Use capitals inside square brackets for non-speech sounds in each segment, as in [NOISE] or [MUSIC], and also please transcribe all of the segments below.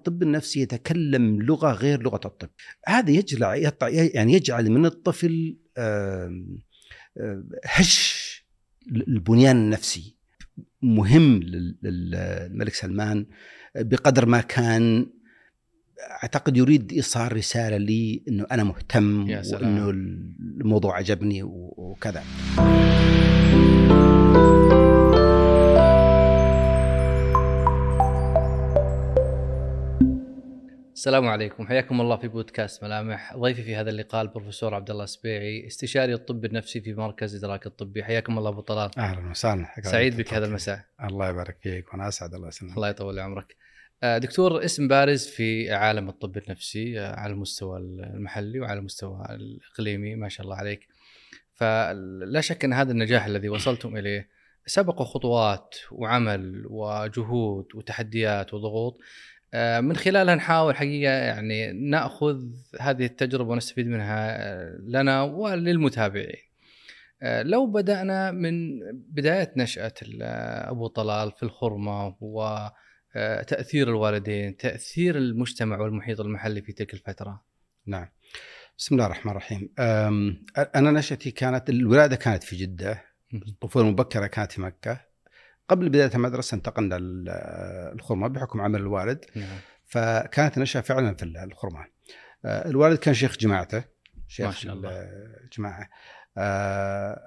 الطب النفسي يتكلم لغة غير لغة الطب. هذا يجعل يعني يجعل من الطفل هش البنيان النفسي. مهم لل- للملك سلمان بقدر ما كان. أعتقد يريد إيصال رسالة لي إنه أنا مهتم. وإنه الموضوع عجبني وكذا. السلام عليكم. حياكم الله في بودكاست ملامح. ضيفي في هذا اللقاء البروفيسور عبد الله السبيعي استشاري الطب النفسي في مركز إدراك الطبي. حياكم الله أبو طلال. أهلا وسهلا. سعيد بك هذا المساء. الله يبارك فيك وأنا أسعد الله يسلمك. الله يطول عمرك. آه، دكتور اسم بارز في عالم الطب النفسي آه، على المستوى المحلي وعلى المستوى الإقليمي ما شاء الله عليك. فلا شك أن هذا النجاح الذي وصلتم إليه سبقه خطوات وعمل وجهود وتحديات وضغوط. من خلالها نحاول حقيقة يعني نأخذ هذه التجربة ونستفيد منها آه، لنا وللمتابعين. آه، لو بدأنا من بداية نشأة أبو طلال في الخرمة وتاثير الوالدين، تأثير المجتمع والمحيط المحلي في تلك الفترة. نعم بسم الله الرحمن الرحيم أنا نشأتي كانت الولاده كانت في جدة الطفولة المبكرة كانت في مكة قبل بداية المدرسة انتقلنا للخرمه بحكم عمل الوالد نعم. فكانت النشأة فعلا في الخرمة آه، الوالد كان شيخ جماعته شيخ ما شاء الله. الجماعة آه،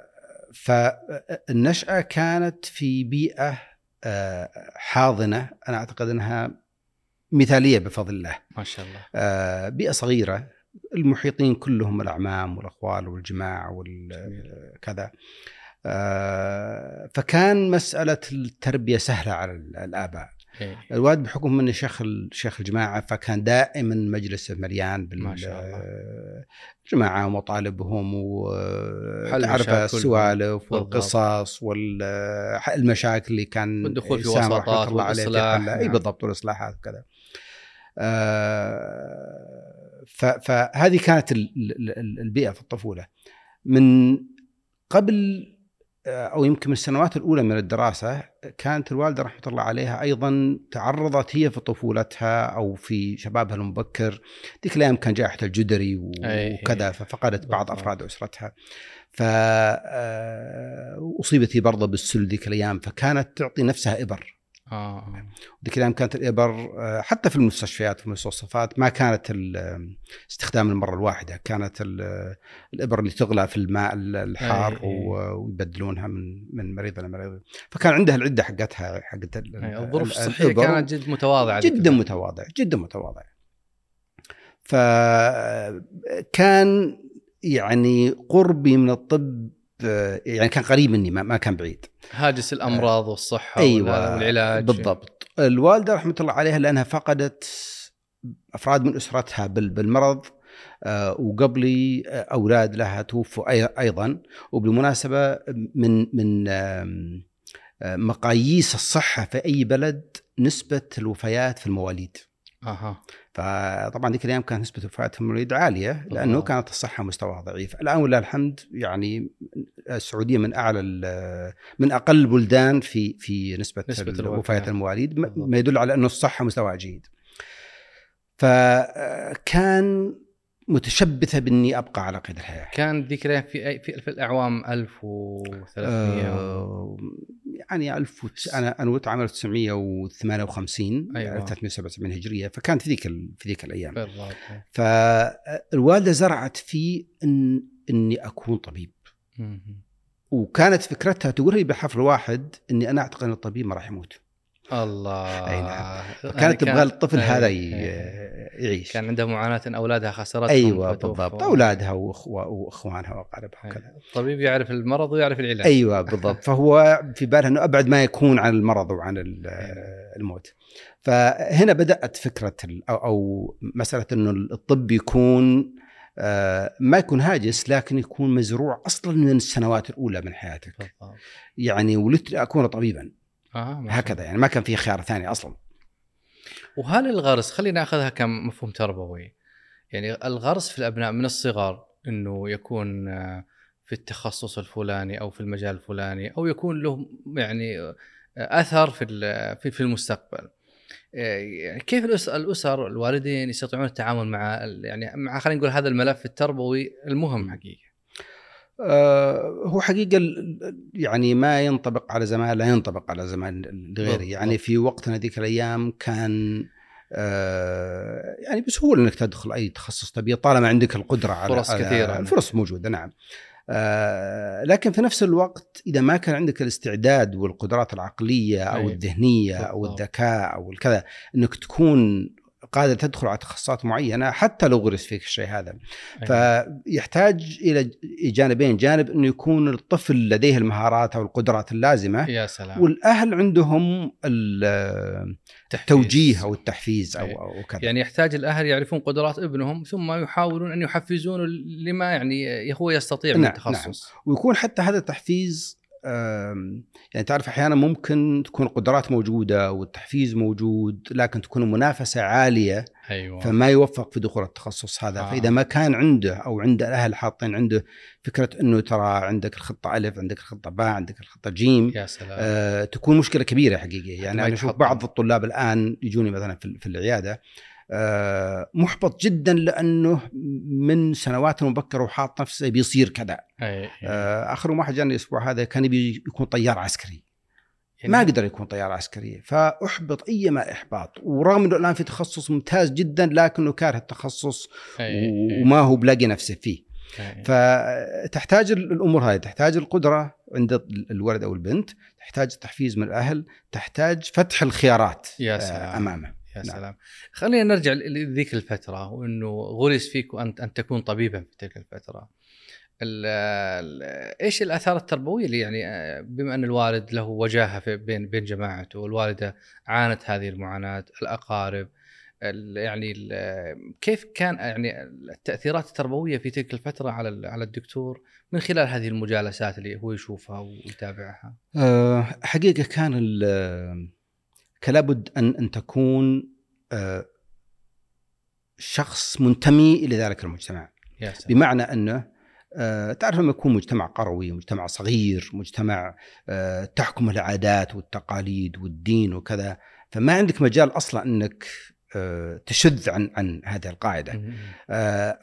فالنشأة كانت في بيئة آه، حاضنة أنا أعتقد أنها مثالية بفضل الله ما شاء الله. بيئة صغيرة المحيطين كلهم الأعمام والأخوال والجماع وكذا فكان مسألة التربية سهلة على الآباء إيه. الوالد بحكم إنه شيخ شيخ الجماعة فكان دائما مجلسه مليان بال ما شاء الله. الجماعه ومطالبهم وتعرف. بالسوالف بالضبط. والقصص والمشاكل اللي كان والدخول في وساطات. حلها. إي نعم. بالضبط والإصلاحات وكذا آه، فهذه كانت ال- ال- ال- البيئة في الطفولة من قبل آه، أو يمكن من السنوات الأولى من الدراسة كانت الوالدة رحمة الله عليها أيضا تعرضت هي في طفولتها أو في شبابها المبكر ذيك الأيام كان جائحة الجدري أي. وكذا ففقدت بعض. أفراد أسرتها ف آه، أصيبت هي برضه بالسل ذيك الأيام فكانت تعطي نفسها إبر آه ذيك الأيام كانت الإبر آه، حتى في المستشفيات في المستوصفات ما كانت ال- استخدام المرة الواحدة كانت ال- الإبر اللي تغلى في الماء الحار أي. و- ويبدلونها من من مريض إلى مريض فكان عندها العدة حقتها حقت أي. الظروف ال- الصحية. كانت جد متواضعة جدا الفترة. متواضع جدا متواضع فكان يعني قربي من الطب آه، يعني كان قريب مني ما كان بعيد. هاجس الأمراض والصحة أيوه والعلاج. بالضبط. الوالدة رحمة الله عليها لأنها فقدت أفراد من أسرتها بال- بالمرض آه، وقبلي آه، أولاد لها توفوا أيضا. وبالمناسبة من من آه، مقاييس الصحة في أي بلد نسبة الوفيات في المواليد. أها. فطبعا ذيك الأيام كانت نسبة وفاه المواليد عالية لأنه بالضبط. كانت الصحة مستواها ضعيف، الآن ولله الحمد يعني السعودية من أعلى من أقل البلدان في في نسبة, نسبة. وفاة المواليد ما- يدل على انه الصحة مستواها جيد. فكان متشبثة بإني أبقى على قيد الحياة. كان الأيام في أي- في, في الأعوام 1300 آه، يعني 1000 وتس- أنا أنا ولدت عام 1958 أيوة. يعني 377 هجرية فكانت في ذيك ال- في ذيك الأيام. بالضبط فالوالدة زرعت في ان إني أكون طبيب مهم. وكانت فكرتها تقول لي بحفل واحد إني أنا أعتقد إن الطبيب ما راح يموت الله. أي نعم. كانت تبغى الطفل أي- هذا أي. ي- يعيش. كان عندها معاناة إن أولادها خسرتهم أيوه. بالضبط. أولادها وأخو- وأخوانها وأقاربها أي. وكذا. الطبيب يعرف المرض ويعرف العلاج. أيوه بالضبط. [LAUGHS] فهو في بالها إنه أبعد ما يكون عن المرض وعن ال- الموت. فهنا بدأت فكرة ال- أو, أو مسألة إنه الطب يكون آه، ما يكون هاجس لكن يكون مزروع أصلا من السنوات الأولى من حياتك. بالضبط. يعني ولدت لاكون طبيبا. آه هكذا يعني ما كان في خيار ثاني أصلا. وهل الغرس خلينا ناخذها كمفهوم تربوي. يعني الغرس في الأبناء من الصغر إنه يكون آه، في التخصص الفلاني أو في المجال الفلاني أو يكون له يعني آه، اثر في في في المستقبل. يعني كيف الأسر الوالدين يستطيعون التعامل مع يعني مع خلينا نقول هذا الملف التربوي المهم حقيقه هو حقيقة ال- ال- يعني ما ينطبق على زمان لا ينطبق على زمان لغيره. يعني في وقتنا ذيك الأيام كان آه، يعني بسهولة أنك تدخل أي تخصص تبيه طالما عندك القدرة على فرص كثيرة. الفرص موجودة نعم آه، لكن في نفس الوقت إذا ما كان عندك الاستعداد والقدرات العقلية أو أيوة. الذهنية أو بالضبط. الذكاء أو الكذا أنك تكون قادر تدخل على تخصصات معينة حتى لو غرس فيك الشيء هذا. فيحتاج إلى جانبين جانب إنه يكون الطفل لديه المهارات أو القدرات اللازمة. يا سلام. والأهل عندهم ال- التوجيه أو التحفيز أو أي. أو كذا. يعني يحتاج الأهل يعرفون قدرات ابنهم ثم يحاولون أن يحفزونه لما يعني هو يستطيع من نعم، التخصص. ويكون حتى هذا التحفيز يعني تعرف أحيانا ممكن تكون القدرات موجودة والتحفيز موجود لكن تكون المنافسة عالية أيوه فما يوفق في دخول التخصص هذا آه. فإذا ما كان عنده أو عند الأهل حاطين عنده فكرة إنه ترى عندك الخطة ألف عندك الخطة باء عندك الخطة جيم يا سلام آه تكون مشكلة كبيرة حقيقه يعني أنا أشوف. بعض الطلاب الآن يجوني مثلا في, العيادة محبط جدا لأنه من سنوات مبكره وحاط نفسه بيصير كذا. آه آخر واحد جاني الأسبوع هذا كان يبي يكون طيار عسكري. يعني ما قدر يكون طيار عسكري. فأحبط ايما إحباط. ورغم إنه الآن في تخصص ممتاز جدا لكنه كاره التخصص. وما هو بلاقي نفسه فيه. فتحتاج الأمور هذه. تحتاج القدرة عند الولد أو البنت. تحتاج التحفيز من الأهل. تحتاج فتح الخيارات يا آه، سلام. أمامه. يا نعم. سلام خلينا نرجع لذيك الفترة وإنه غرس فيك وانت ان تكون طبيبا في تلك الفترة. ال ال إيش الآثار التربوية اللي يعني آه، بما أن الوالد له وجاهة في بين بين جماعته والوالدة عانت هذه المعاناة، الأقارب ال- يعني كيف كان يعني التأثيرات التربوية في تلك الفترة على على الدكتور من خلال هذه المجالسات اللي هو يشوفها ويتابعها؟ آه، حقيقة كان لابد ان أن تكون آه، شخص منتمي إلى ذلك المجتمع. بمعنى أنه آه، تعرف لما يكون مجتمع قروي مجتمع صغير مجتمع آه، تحكم العادات والتقاليد والدين وكذا فما عندك مجال أصلا أنك تشذ عن عن هذه القاعدة.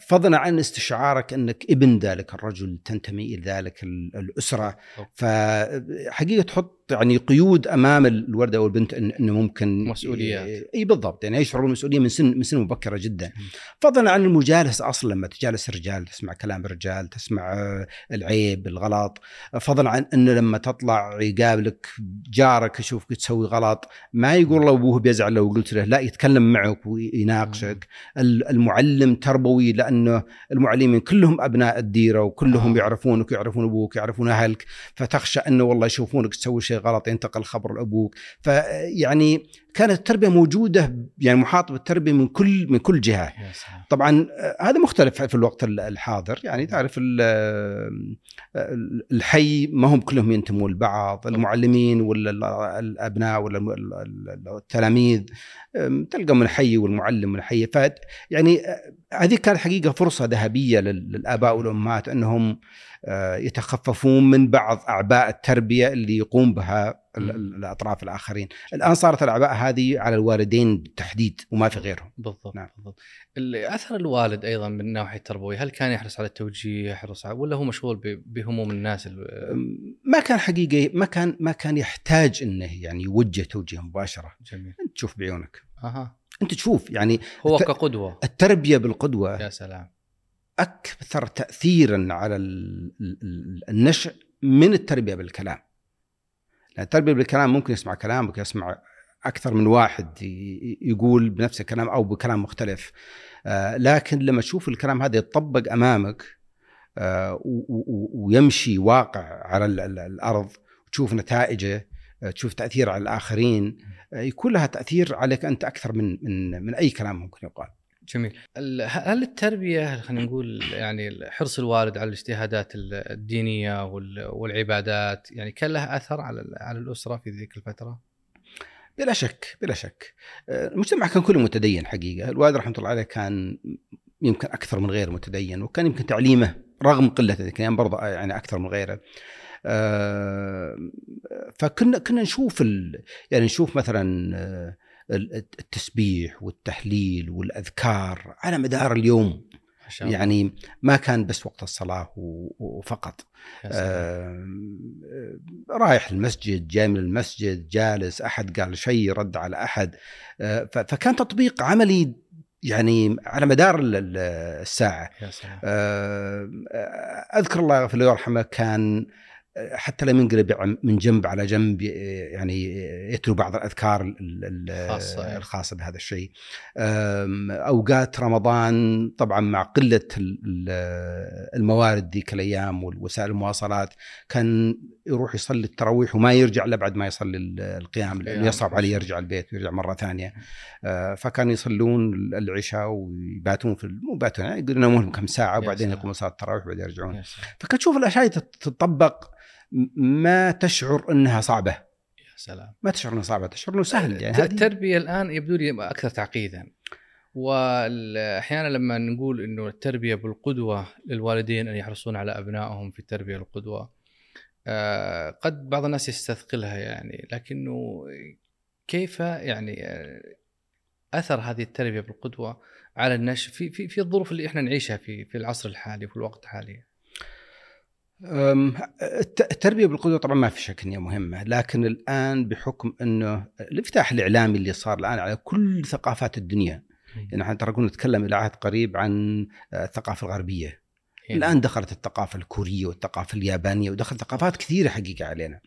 فضلا عن استشعارك أنك ابن ذلك الرجل تنتمي إلى ذلك ال- الأسرة. فحقيقة تحط يعني قيود أمام الولد أو البنت إنه ممكن مسؤوليات. إي بالضبط يعني يشعرون بالمسؤولية من سن من سن مبكرة جدا. فضلا عن المجالسه أصلا لما تجالس الرجال تسمع كلام الرجال تسمع العيب الغلط فضلا عن انه لما تطلع يقابلك جارك يشوفك تسوي غلط ما يقول له أبوه بيزعل لو قلت له لا يتكلم معك ويناقشك ال- المعلم تربوي لأنه المعلمين كلهم أبناء الديرة وكلهم آه. يعرفونك ويعرفون أبوك يعرفون أهلك فتخشى إنه والله يشوفونك تسوي شيء غلط ينتقل خبر لأبوك. فيعني كانت التربية موجودة يعني محاطه بالتربية من كل من كل جهة. طبعا آه، هذا مختلف في الوقت ال- الحاضر. يعني تعرف ال- آه، الحي ما هم كلهم ينتمون لبعض. المعلمين ولا ال- الأبناء ولا التلاميذ. تلقى من الحي والمعلم من الحي يعني آه، هذه كانت حقيقة فرصة ذهبية لل- للآباء والأمهات أنهم يتخففون من بعض أعباء التربية اللي يقوم بها ال- ال- الأطراف الآخرين. الآن صارت الأعباء هذه على الوالدين بالتحديد وما في غيرهم. بالضبط نعم. بالضبط. ال- أثر الوالد أيضا من الناحيه التربوية هل كان يحرص على التوجيه يحرص على ولا هو مشغول ب- بهموم الناس ال- ما كان حقيقي ما كان ما كان يحتاج إنه يعني يوجه توجيه مباشرة. جميل. أنت تشوف بعيونك. أها. أنت تشوف يعني هو كقدوة. التربية بالقدوة. يا سلام. أكثر تاثيرا على ال- ال- النشء من التربية بالكلام. لأن التربية بالكلام ممكن يسمع كلامك يسمع أكثر من واحد يقول بنفس الكلام أو بكلام مختلف. آه، لكن لما تشوف الكلام هذا يتطبق أمامك آه، ويمشي واقع على ال- ال- الأرض وتشوف نتائجه آه، تشوف تأثير على الآخرين يكون لها تأثير عليك أنت أكثر من من من أي كلام ممكن يقال. جميل. هل التربية خلينا نقول يعني حرص الوالد على الاجتهادات ال- الدينية وال- والعبادات يعني كان لها أثر على على الأسرة في ذيك الفترة؟ بلا شك بلا شك. آه، المجتمع كان كله متدين حقيقة. الوالد رحمة الله عليه كان يمكن أكثر من غيره متدين وكان يمكن تعليمه رغم قلة ذلك يعني برضه يعني أكثر من غيره. آه، فكنا كنا نشوف ال... يعني نشوف مثلا آه، التسبيح والتهليل والأذكار على مدار اليوم. يعني ما كان بس وقت الصلاة وفقط. آه، رايح المسجد جاي من المسجد جالس أحد قال شيء رد على أحد. آه، فكان تطبيق عملي يعني على مدار ال- ال- الساعة. يا سلام. آه، أذكر الله يغفر له ويرحمه كان آه، حتى لم ينقلب من جنب على جنب يعني يتلو بعض الأذكار ال- ال- خاصة، إيه. الخاصة بهذا الشيء. أوقات رمضان طبعا مع قلة ال- ال- الموارد ذيك الأيام والوسائل المواصلات كان يروح يصلي التراويح وما يرجع إلا بعد ما يصلي ال- القيام لأنه. يصعب عليه يرجع البيت ويرجع مرة ثانية. آه، فكانوا يصلون العشاء ويباتون في مو يباتون يعني يقولون ينامون لهم كم ساعة وبعدين. يقومون صلاة التراويح وبعدين يرجعون. فكنت تشوف الأشياء تت- تتطبق ما تشعر إنها صعبة، يا سلام ما تشعر إنها صعبة، تشعر إنه سهل يعني التربية الآن يبدو لي أكثر تعقيدا واحيانا لما نقول إنه التربية بالقدوة للوالدين أن يحرصون على أبنائهم في التربية بالقدوه آه، قد بعض الناس يستثقلها يعني لكنه كيف يعني آه، أثر هذه التربية بالقدوة على النشء في في في الظروف اللي إحنا نعيشها في في العصر الحالي في الوقت الحالي؟ التربية بالقدوة طبعا ما في شك إنها مهمة، لكن الآن بحكم إنه الانفتاح الإعلامي اللي صار الآن على كل ثقافات الدنيا، يعني إحنا ترى كنا نتكلم إلى عهد قريب عن آه، الثقافة الغربية، هنا. الآن دخلت الثقافة الكورية والثقافة اليابانية ودخلت ثقافات كثيرة حقيقة علينا.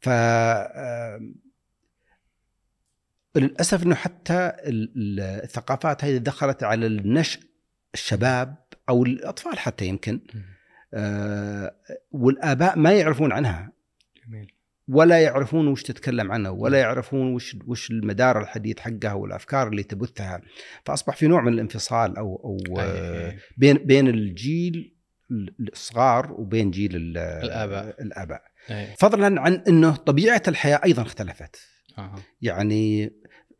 ف آم، للأسف إنه حتى ال- ال- الثقافات هذه دخلت على النشء الشباب أو الأطفال حتى يمكن. آه، والآباء ما يعرفون عنها جميل ولا يعرفون وش تتكلم عنها ولا يعرفون وش وش المدار الحديث حقها والأفكار اللي تبثها فأصبح في نوع من الانفصال أو أو آه، بين بين الجيل الصغار وبين جيل. الآباء أي. فضلا عن إنه طبيعة الحياة أيضا اختلفت. يعني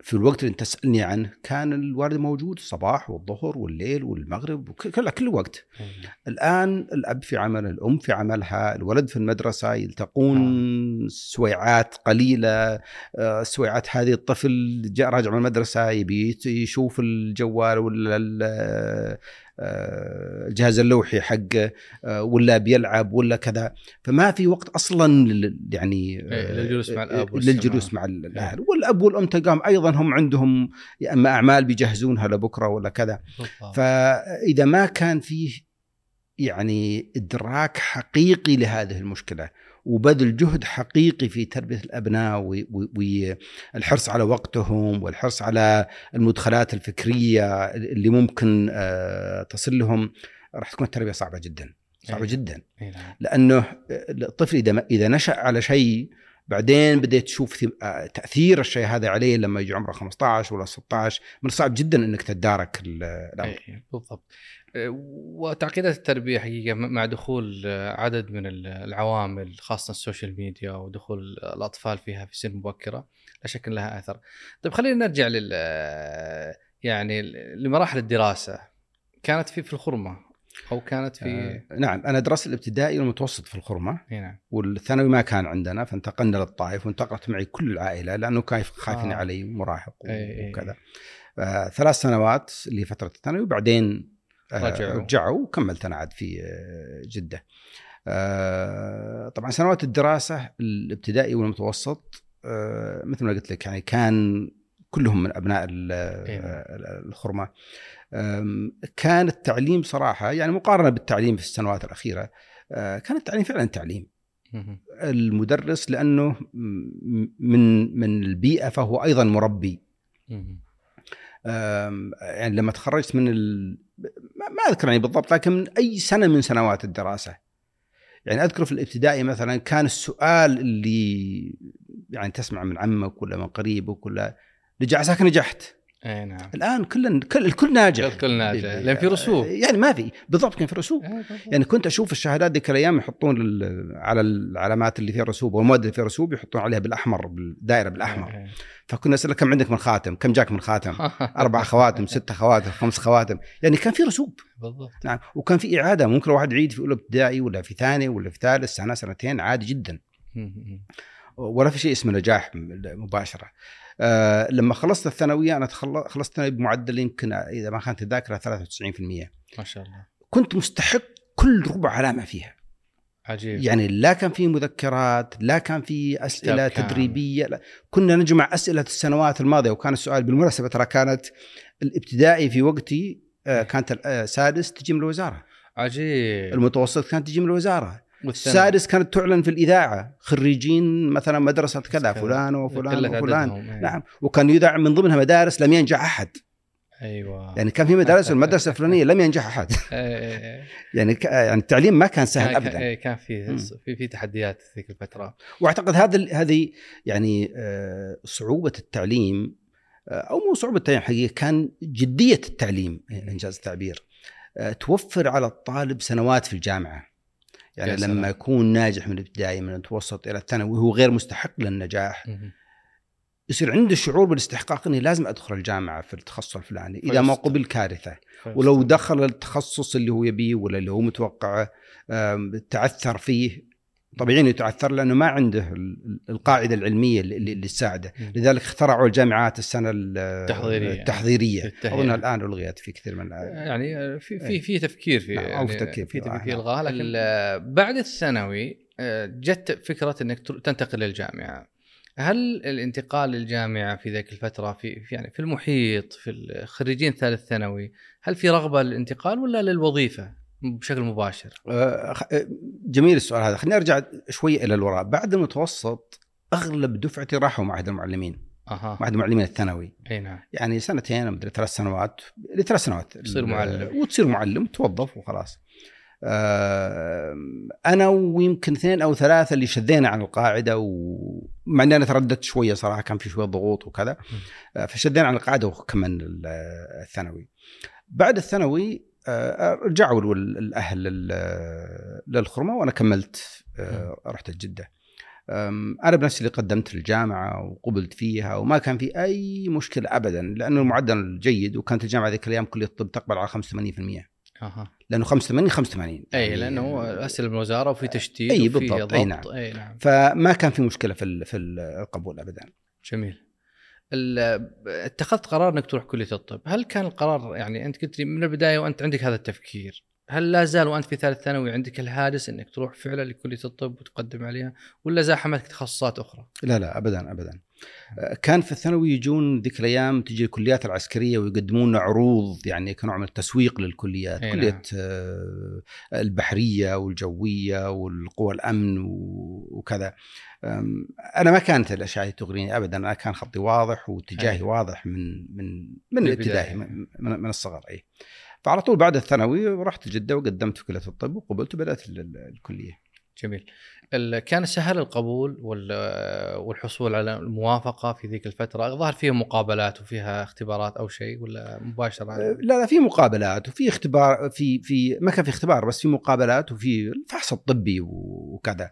في الوقت اللي انت تسألني عنه كان الوالد موجود الصباح والظهر والليل والمغرب وكل كل وقت أي. الآن الأب في عمل الأم في عملها الولد في المدرسة يلتقون سويعات قليلة آه، سويعات هذه الطفل جاء راجع من المدرسة يبي يشوف الجوال ولا آه، الجهاز اللوحي حقه آه، ولا بيلعب ولا كذا فما في وقت أصلا يعني إيه، للجلوس مع الأب والسماع. للجلوس مع الأهل والأب والأم تلقاهم أيضا هم عندهم يا أما أعمال بيجهزونها لبكرة ولا كذا. فإذا ما كان فيه يعني إدراك حقيقي لهذه المشكلة وبذل جهد حقيقي في تربية الأبناء والحرص على وقتهم والحرص على المدخلات الفكرية اللي ممكن آه، تصل لهم راح تكون التربية صعبة جدا صعبة أي. جدا أي نعم. لأنه الطفل إذا إذا نشأ على شيء بعدين بديت تشوف آه، تأثير الشيء هذا عليه لما يجي عمره 15 ولا 16 من الصعب جدا إنك تتدارك ال- الأمر بالضبط وتعقيدات التربية حقيقة مع دخول أه، عدد من ال- العوامل خاصة السوشيال ميديا ودخول الأطفال فيها في سن مبكرة لا شك لها أثر. طيب خلينا نرجع لل أه، يعني لمراحل الدراسة. كانت في في الخرمة أو كانت في آه، نعم. أنا درست الإبتدائي والمتوسط في الخرمة نعم. والثانوي ما كان عندنا فانتقلنا للطائف وانتقلت معي كل العائلة لأنه كان خايفين آه. علي مراهق أي- أي- وكذا. آه، ثلاث سنوات اللي هي فتره الثانوي وبعدين آه، رجعوا. رجعوا وكملت أنا عاد في آه، جدة آه، طبعا سنوات الدراسة الابتدائي والمتوسط آه، مثل ما قلت لك يعني كان كلهم من أبناء إيه. آه، الخرمه كان التعليم صراحة يعني مقارنة بالتعليم في السنوات الأخيرة آه، كان التعليم فعلا تعليم. المدرس لأنه من من البيئة فهو أيضا مربي يعني لما تخرجت من. أذكر يعني بالضبط لكن من أي سنة من سنوات الدراسة. يعني أذكر في الابتدائي مثلا كان السؤال اللي يعني تسمع من عمك ولا من قريبك ولا نجح عساك نجحت. اي نعم. الآن كل كل الكل ناجح. الكل ناجح، لأن في رسوب. يعني ما في. بالضبط كان في رسوب إيه،. يعني كنت أشوف الشهادات ذيك الأيام يحطون على العلامات اللي فيها رسوب والمواد اللي فيها رسوب يحطون عليها بالأحمر بالدائرة بالأحمر. إيه. فكنا نسأل كم عندك من خاتم؟ كم جاك من خاتم؟ [LAUGHS] أربع خواتم ست خواتم خمس خواتم. يعني كان في رسوب. بالضبط. نعم. وكان في إعادة. ممكن واحد يعيد في أولى ابتدائي ولا في ثاني ولا في ثالث سنة سنتين عادي جدا. ولا في شيء اسمه نجاح مباشرة. آه لما خلصت الثانوية أنا خلصت الثانوية بمعدل يمكن إذا ما كانت الذاكرة 93% ما شاء الله. كنت مستحق كل ربع علامة فيها. عجيب. يعني لا كان في مذكرات لا كان في أسئلة. تدريبية لا. كنا نجمع أسئلة السنوات الماضية وكان السؤال بالمناسبة ترى كانت الابتدائي في وقتي آه، كانت آه، سادس تجي من الوزارة. عجيب. المتوسط كانت تجي من الوزارة. السادس كانت تعلن في الإذاعة. خريجين مثلا مدرسة كذا. فلان وفلان وفلان. إيه. نعم. وكان يذاع من ضمنها مدارس لم ينجح أحد. أيوه. يعني كان في مدارس المدرسة الفلانية لم ينجح أحد. [LAUGHS] إيه، إيه،. يعني يعني التعليم ما كان سهل ابدا. كان في. في في تحديات ذيك الفترة. وأعتقد هذا هذه يعني آه، صعوبة التعليم آه، أو مو صعوبة التعليم حقيقة كان جدية التعليم إنجاز التعبير. آه، توفر على الطالب سنوات في الجامعة. يعني يا لما سلام. يكون ناجح من الابتدائي من المتوسط إلى الثانوي وهو غير مستحق للنجاح. يصير عنده شعور بالاستحقاق إني لازم أدخل الجامعة في التخصص الفلاني إذا ما قبل كارثة ولو دخل التخصص اللي هو يبيه ولا اللي هو متوقعه تعثر فيه طبيعي إنه يتعثر لأنه ما عنده ال- القاعدة العلمية اللي, تساعده. لذلك اخترعوا الجامعات السنة ال- التحضيرية. التحضيرية التهيئة. أظن الآن ألغيت في كثير من يعني في في في تفكير في نعم، يعني في تفكير في تفكير. الغاء لكن بعد الثانوي آه، جت فكرة إنك تنتقل للجامعة هل الانتقال للجامعة في ذيك الفترة في في- يعني في المحيط في الخريجين ثالث ثانوي هل في رغبة للانتقال ولا للوظيفة بشكل مباشر؟ آه، آه، جميل السؤال هذا. خليني أرجع شوي إلى الوراء. بعد المتوسط أغلب دفعتي راحوا معهد المعلمين أها. معهد المعلمين الثانوي. أي نعم. يعني سنتين مدري ثلاث سنوات لثلاث سنوات. تصير معلم. وتصير معلم توظف وخلاص. آه، أنا ويمكن اثنين أو ثلاثة اللي شذينا عن القاعدة ومع إني أنا ترددت شوية صراحة كان في شوية ضغوط وكذا. آه، فشذينا عن القاعدة وكملنا ال- الثانوي. بعد الثانوي آه، رجعوا ال- الأهل لل- للخرمة وأنا كملت آه، رحت الجده أنا بنفسي اللي قدمت للجامعة وقبلت فيها وما كان في أي مشكلة ابدا لأنه المعدل جيد وكانت الجامعة ذيك الأيام كلية الطب تقبل على 85% أها. لأنه 85 85 اي يعني لأنه اسئله من الوزارة وفي تشتيت وفي بالضبط، ضبط. أي نعم. اي نعم. فما كان في مشكلة في في القبول ابدا. جميل. اتخذت قرار انك تروح كلية الطب، هل كان القرار يعني انت قلت لي من البداية وانت عندك هذا التفكير، هل لا زال وانت في ثالث ثانوي عندك الهاجس انك تروح فعلا لكلية الطب وتقدم عليها ولا زاحمتك تخصصات أخرى؟ لا لا ابدا ابدا كان في الثانوي يجون ذيك الأيام تجي الكليات العسكرية ويقدمون عروض يعني كنوع من التسويق للكليات أي كلية نعم. آه، البحرية والجوية والقوى الأمن وكذا أنا ما كانت الأشياء تغريني ابدا أنا كان خطي واضح واتجاهي أي. واضح من من من الابتدائي. من, من الصغر إي فعلى طول بعد الثانوي رحت جدة وقدمت في كلية الطب وقبلت وبدأت ال- ال- الكلية جميل. كان سهل القبول وال- والحصول على الموافقة في ذيك الفترة، الظاهر فيها مقابلات وفيها اختبارات أو شيء ولا مباشرة؟ أه، لا لا في مقابلات وفي اختبار في في ما كان في اختبار بس في مقابلات وفي الفحص الطبي وكذا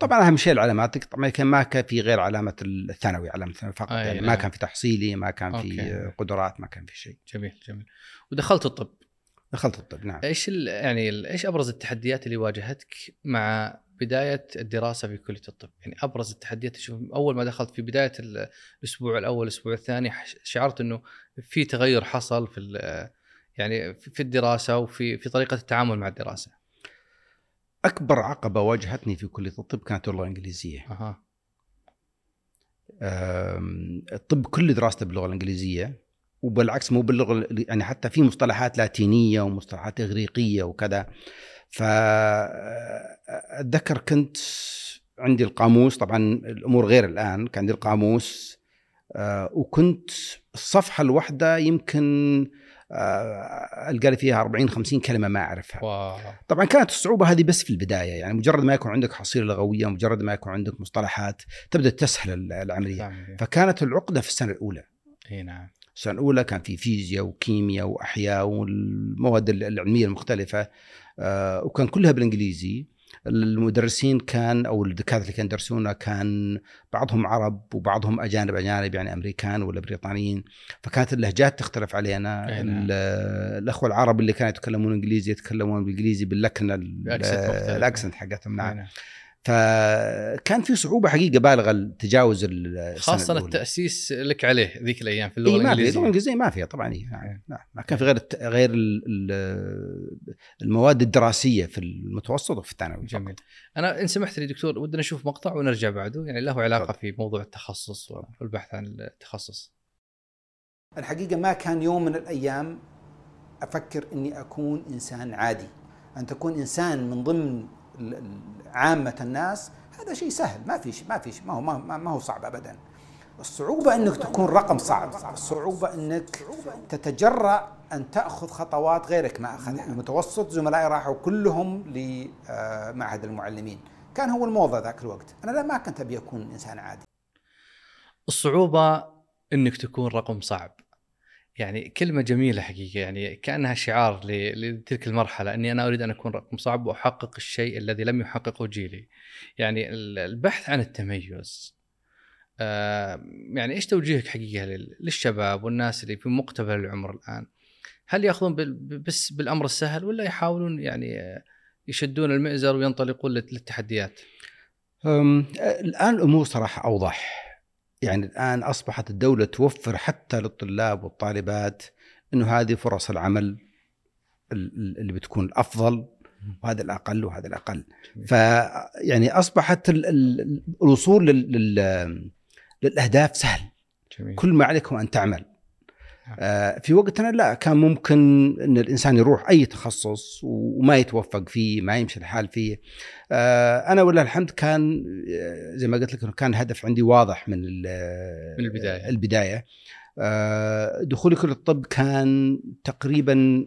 طبعا أهم شيء العلامات طبعا كان ما كان في غير علامة الثانوي علامة الثانوي فقط يعني. ما كان في تحصيلي ما كان في أوكي. قدرات ما كان في شيء جميل جميل. ودخلت الطب، دخلت الطب نعم إيش يعني إيش أبرز التحديات اللي واجهتك مع بداية الدراسة في كلية الطب؟ يعني أبرز التحديات تشوف أول ما دخلت في بداية ال- الأسبوع الأول الأسبوع الثاني شعرت إنه في تغير حصل في يعني في الدراسة وفي في طريقة التعامل مع الدراسة. أكبر عقبة واجهتني في كلية الطب كانت اللغة الانجليزيه أم، الطب كل دراسته باللغة الإنجليزية وبالعكس مو باللغة يعني حتى في مصطلحات لاتينية ومصطلحات إغريقية وكذا. فاتذكر كنت عندي القاموس طبعا الأمور غير الآن كان عندي القاموس آه، وكنت الصفحة الواحدة يمكن آه، ألقى لي فيها 40 50 كلمة ما أعرفها. واو. طبعا كانت الصعوبة هذه بس في البداية يعني مجرد ما يكون عندك حصيلة لغوية مجرد ما يكون عندك مصطلحات تبدأ تسهل العملية. فكانت العقدة في السنة الأولى. إي نعم. السنة الاولى كان في فيزياء وكيمياء وأحياء والمواد العلمية المختلفة آه، وكان كلها بالإنجليزي المدرسين كان أو الدكاترة اللي كانوا يدرسونا كان بعضهم عرب وبعضهم أجانب أجانب يعني أمريكان ولا بريطانيين فكانت اللهجات تختلف علينا نعم. ال- الأخوة العرب اللي كانوا يتكلمون إنجليزي يتكلمون بالإنجليزي باللكنة. الأكسنت حقتهم نعم. فكان في صعوبة حقيقة بالغة لتجاوز السنة خاصة الأولى. التأسيس لك عليه ذيك الأيام في اللغة اي ما في اللغة الإنجليزية الانجليزيه ما فيها طبعا إيه. نعم. ما كان في غير الت- غير ال- ال- المواد الدراسية في المتوسط وفي الثانوي فقط. جميل أنا إن سمحت لي دكتور ودنا نشوف مقطع ونرجع بعده يعني له علاقة. في موضوع التخصص والبحث عن التخصص الحقيقة ما كان يوم من الأيام أفكر أني أكون إنسان عادي أن تكون إنسان من ضمن عامة الناس هذا شيء سهل ما في شيء- ما في شيء- ما هو ما هو صعب أبدا. الصعوبة أنك تكون رقم صعب الصعوبة أنك تتجرأ أن تأخذ خطوات غيرك ما أخذها. المتوسط زملائي راحوا كلهم لمعهد المعلمين. كان هو الموضة ذاك الوقت. أنا لا ما كنت أبي أكون إنسان عادي. الصعوبة إنك تكون رقم صعب. يعني كلمة جميلة حقيقة يعني كأنها شعار لتلك المرحلة أني أنا أريد أن أكون رقم صعب وأحقق الشيء الذي لم يحققه جيلي. يعني ال- البحث عن التميز. آه، يعني إيش توجيهك حقيقة لل- للشباب والناس اللي في مقتبل العمر الآن؟ هل يأخذون بس بالأمر السهل ولا يحاولون يعني يشدون المئزر وينطلقون لل- للتحديات؟ أم، الآن الأمور صراحة أوضح. يعني الآن أصبحت الدولة توفر حتى للطلاب والطالبات إنه هذه فرص العمل ال- ال- اللي بتكون الأفضل وهذا الأقل وهذا الأقل. جميل. ف يعني أصبحت ال- ال- الوصول لل- لل- للأهداف سهل. جميل. كل ما عليك هو أن تعمل. في وقتنا لا كان ممكن إن الإنسان يروح أي تخصص وما يتوفق فيه ما يمشي الحال فيه آه، أنا ولله الحمد كان آه، زي ما قلت لك كان هدف عندي واضح من من. البداية آه، دخولي كليه الطب كان تقريبا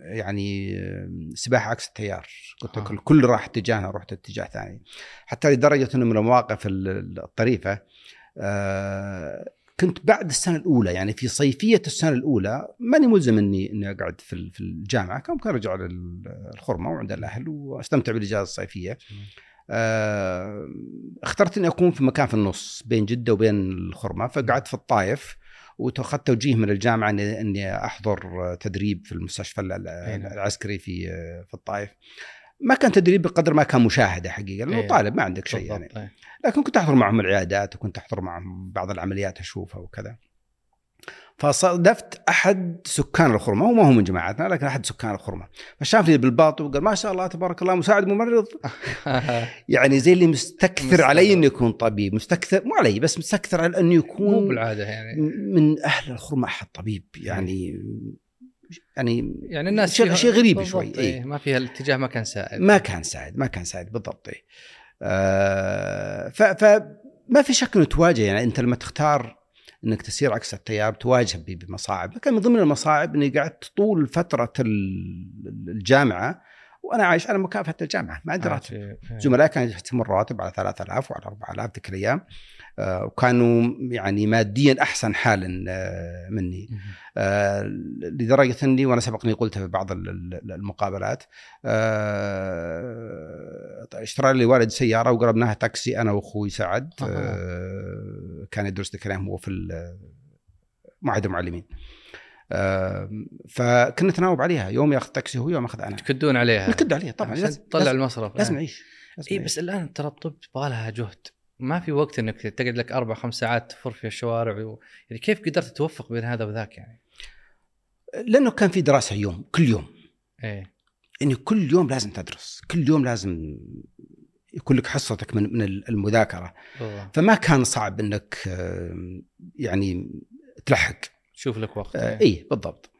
يعني آه، سباحه عكس التيار قلت لك آه. الكل راح اتجاهنا رحت اتجاه ثاني حتى لدرجة إنه من المواقف ال- الطريفة آه، كنت بعد السنة الأولى يعني في صيفية السنة الأولى ماني ملزم اني إني أقعد في في الجامعة كان ممكن ارجع للخرمه وعند الأهل واستمتع بالإجازة الصيفية. آه، اخترت إني أكون في مكان في النص بين جدة وبين الخرمة فقعدت في الطايف وأخذت توجيه من الجامعة اني إني أحضر تدريب في المستشفى. العسكري في في الطايف ما كان تدريب بقدر ما كان مشاهدة حقيقة لأنه أي. طالب ما عندك شيء يعني إيه. لكن كنت أحضر معهم العيادات وكنت أحضر معهم بعض العمليات أشوفها وكذا فصادفت أحد سكان الخرمة هو ما هو من جماعتنا لكن أحد سكان الخرمة فشافني بالباط وقال ما شاء الله تبارك الله مساعد ممرض [LAUGHS] يعني زي اللي مستكثر. علي إنه يكون طبيب مستكثر مو علي بس مستكثر على إنه مو يكون بالعادة يعني من أهل الخرمة أحد طبيب يعني يعني يعني الناس شيء- شيء غريب شوي، إيه. إيه. ما فيها الاتجاه ما كان سائد ما كان سعيد ما كان سعيد بالضبط إيه. آه فما في شك إنه تواجه يعني أنت لما تختار إنك تسير عكس التيار تواجه بمصاعب كان من ضمن المصاعب إني قعدت طول فترة ال- الجامعة وأنا عايش على مكافاه الجامعة ما عندي آه، راتب إيه. زملاء كانوا يحتمون الرواتب على 3000 وعلى 4000 ذيك الأيام وكانوا يعني ماديا أحسن حالا آه مني. آه، لدرجة أني وأنا سبق اني قلتها في بعض ال- ال- المقابلات آه، اشترى لي والد سيارة وقربناها تاكسي أنا وأخوي سعد. آه، كان يدرس الأيام هو في معهد المعلمين. آه، فكنا نتناوب عليها. يوم ياخذ تاكسي هو يوم أخذ أنا. تكدون عليها. نكد عليه طبعا. لازم تطلع المصرف. لازم لازم اي. بس الآن ترى الطب يبغى لها جهد. ما في وقت إنك تقعد لك أربع خمس ساعات تفر في الشوارع و... يعني كيف قدرت توفق بين هذا وذاك يعني؟ لأنه كان في دراسة يوم كل يوم إيه إني كل يوم لازم تدرس كل يوم لازم يكون لك حصتك من من المذاكرة بالضبط. فما كان صعب إنك يعني تلحق شوف لك وقت آه، إيه. اي بالضبط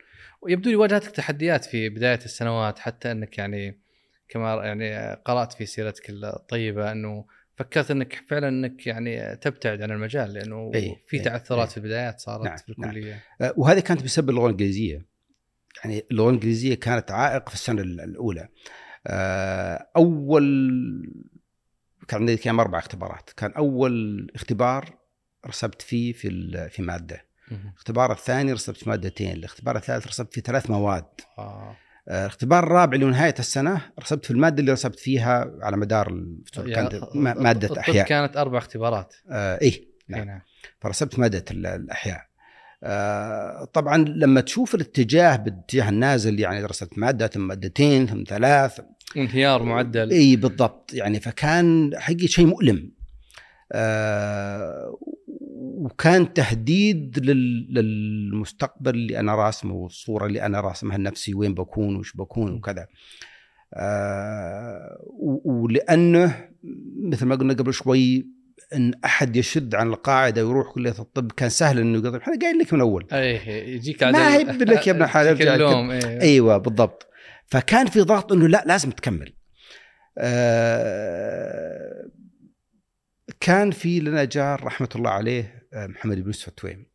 ويبدو لي واجهتك تحديات في بداية السنوات حتى إنك يعني كما يعني قرأت في سيرتك الطيبة إنه فكرت إنك فعلا إنك يعني تبتعد عن المجال لأنه إيه، في تعثرات إيه. في البدايات صارت نعم، في الكلية. آه، وهذه كانت بسبب اللغة الإنجليزية. يعني اللغة الإنجليزية كانت عائق في السنة ال- الأولى. آه، أول كان عندي كان أربع اختبارات. كان أول اختبار رسبت فيه في في مادة. الاختبار الثاني رسبت في مادتين. الاختبار الثالث رسبت في ثلاث مواد. آه. آه، الاختبار الرابع اللي نهايه السنة رسبت في المادة اللي رسبت فيها على مدار يعني كانت ما- مادة أحياء. كانت أربع اختبارات. آه إيه إيه نعم. نعم فرسبت مادة ال- الأحياء. آه طبعا لما تشوف الاتجاه باتجاه النازل يعني درست مادة ثم مادتين ثم ثلاث. انهيار معدل. اي بالضبط. يعني فكان حقيقي شيء مؤلم. آه وكان تهديد لل- للمستقبل اللي أنا راسمه والصورة اللي أنا راسمها لنفسي وين بكون وش بكون وكذا. آه ولأنه مثل ما قلنا قبل شوي إن أحد يشد عن القاعدة ويروح كلية الطب كان سهل إنه يقدر. إحنا قايل لك من أول. اي يجيك ما هي لك يا ابن [LAUGHS] الحلال، اللوم أيوه بالضبط. فكان في ضغط إنه لا لازم تكمل. آه كان في لنا جار رحمة الله عليه محمد بن يوسف التويم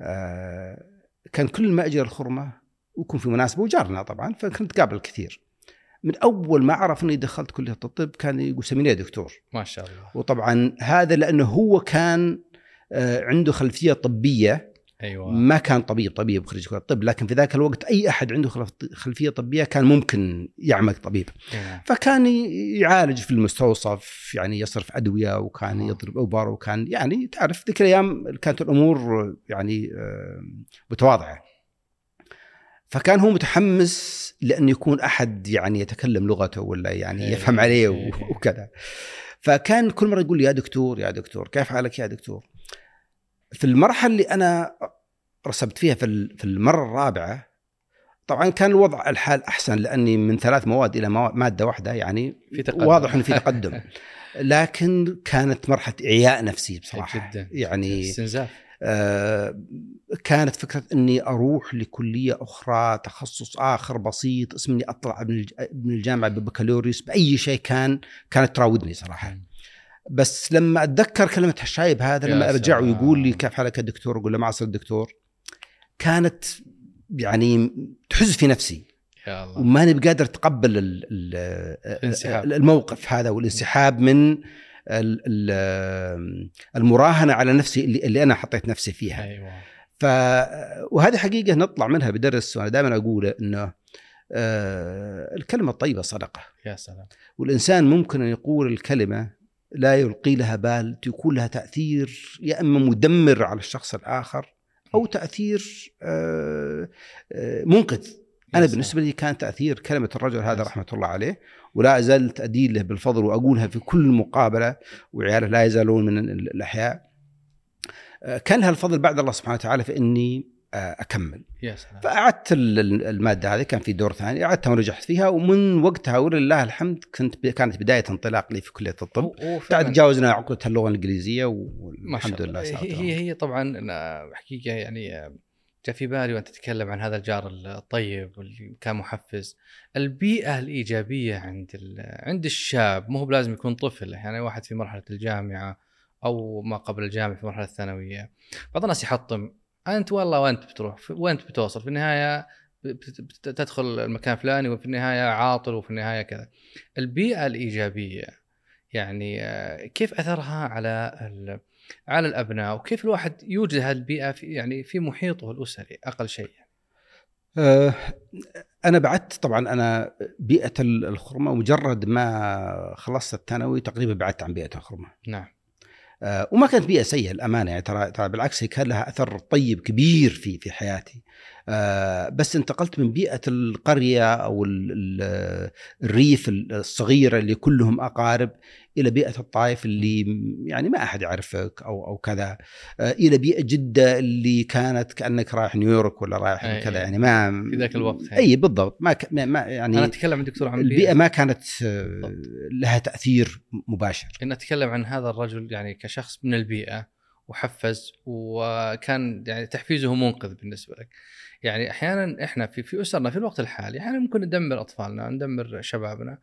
آه كان كل ما أجي الخرمة ويكون في مناسبة وجارنا طبعا فكنت قابل كثير. من أول ما عرف إني دخلت كلية الطب كان يقول سميني يا دكتور. ما شاء الله. وطبعا هذا لأنه هو كان آه، عنده خلفية طبية أيوه ما كان طبيب طبيب خريج كلية الطب لكن في ذاك الوقت أي أحد عنده خلف- خلفية طبية كان ممكن يعمل طبيب أيوة. فكان يعالج في المستوصف يعني يصرف أدوية وكان آه. يضرب ابر وكان يعني تعرف ذيك الأيام كانت الأمور يعني آه، متواضعة فكان هو متحمس لأنه يكون أحد يعني يتكلم لغته ولا يعني إيه، يفهم عليه إيه. وكذا فكان كل مرة يقول لي يا دكتور يا دكتور كيف حالك يا دكتور في المرحلة اللي أنا رسبت فيها في ال- في المرة الرابعة طبعا كان الوضع الحال أحسن لأني من ثلاث مواد إلى مادة واحدة يعني في تقدم. واضح إنه في تقدم. [LAUGHS] لكن كانت مرحلة إعياء نفسي بصراحة. جدا. يعني استنزاف. آه، كانت فكرة إني أروح لكلية أخرى تخصص آخر بسيط اسم اني اطلع من الجامعة ببكالوريوس بأي شيء كان كانت تراودني صراحة. بس لما أتذكر كلمة الشايب هذا لما أرجع. ويقول لي كيف حالك يا دكتور؟ أقول له ما اصير دكتور. كانت يعني تحز في نفسي. يا الله. وماني بقادر أتقبل ال- ال- الانسحاب. الموقف هذا والانسحاب من ال- ال- المراهنة على نفسي اللي, اللي أنا حطيت نفسي فيها. أيوه. ف وهذه حقيقة نطلع منها بدرس وأنا دائما أقول إنه آه، الكلمة الطيبة صدقة. يا سلام. والإنسان ممكن أن يقول الكلمة لا يلقي لها بال تكون لها تأثير يا إما مدمر على الشخص الآخر أو تأثير آه، آه، منقذ. سلام. بالنسبة لي كان تأثير كلمة الرجل هذا يا رحمة الله عليه ولا زلت أدين له بالفضل وأقولها في كل مقابلة وعياله لا يزالون من ال- الأحياء. آه، كان لها الفضل بعد الله سبحانه وتعالى في آه، أكمل. يا سلام. فأعدت ال- ال- المادة هذه كان في دور ثاني أعدتها ونجحت فيها ومن وقتها ولله الحمد كنت كانت بداية انطلاق لي في كلية الطب. تجاوزنا عقده اللغة الإنجليزية والحمد لله هي هي, هي طبعا أنا حقيقة يعني آه، جاء في بالي وأنت تتكلم عن هذا الجار الطيب واللي كان محفز. البيئة الإيجابية عند عند الشاب مو هو بلازم يكون طفل يعني واحد في مرحلة الجامعة أو ما قبل الجامعة في المرحله الثانوية. بعض الناس يحطم أنت والله وأنت بتروح وأنت بتوصل في النهاية تدخل المكان الفلاني وفي النهاية عاطل وفي النهاية كذا. البيئة الإيجابية يعني آه، كيف أثرها على على الأبناء؟ وكيف الواحد يوجد هذه البيئه في يعني في محيطه الأسري؟ أقل شيء آه، أنا بعدت طبعا أنا بيئة ال- الخرمة مجرد ما خلصت الثانوي تقريبا بعدت عن بيئة الخرمة. نعم. وما كانت بيئة سيئة الامانه يعني ترى ترى بالعكس هي كان لها أثر طيب كبير في في حياتي. آه، بس انتقلت من بيئة القرية أو ال- ال- الريف الصغيره اللي كلهم أقارب إلى بيئة الطائف اللي يعني ما أحد يعرفك أو أو كذا آه، إلى بيئة جدة اللي كانت كأنك رايح نيويورك ولا رايح أي- كذا أي. يعني ما في ذاك الوقت يعني. أي بالضبط ما ك- ما يعني أنا أتكلم عن دكتور عن البيئة ما كانت آه، بالضبط. لها تأثير مباشر إن أتكلم عن هذا الرجل يعني كشخص من البيئة وحفز وكان يعني تحفيزه منقذ بالنسبة لك. يعني أحيانا إحنا في في أسرنا في الوقت الحالي أحيانا ممكن ندمر أطفالنا، ندمر شبابنا،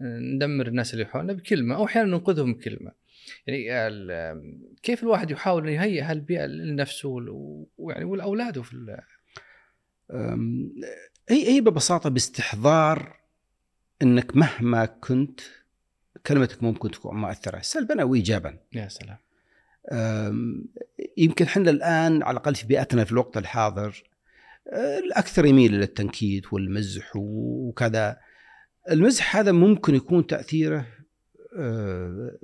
ندمر الناس اللي حولنا بكلمة أو أحيانا ننقذهم بكلمة. يعني كيف الواحد يحاول يهيئ هالبيئة لنفسه ويعني ولأولاده في هي هي ببساطة باستحضار إنك مهما كنت كلمتك ممكن تكون مؤثرة سلبا أو ايجابا يا سلام. يمكن إحنا الآن على الأقل في بيئتنا في الوقت الحاضر أه، الأكثر يميل إلى التنكيت والمزح وكذا. المزح هذا ممكن يكون تأثيره أه،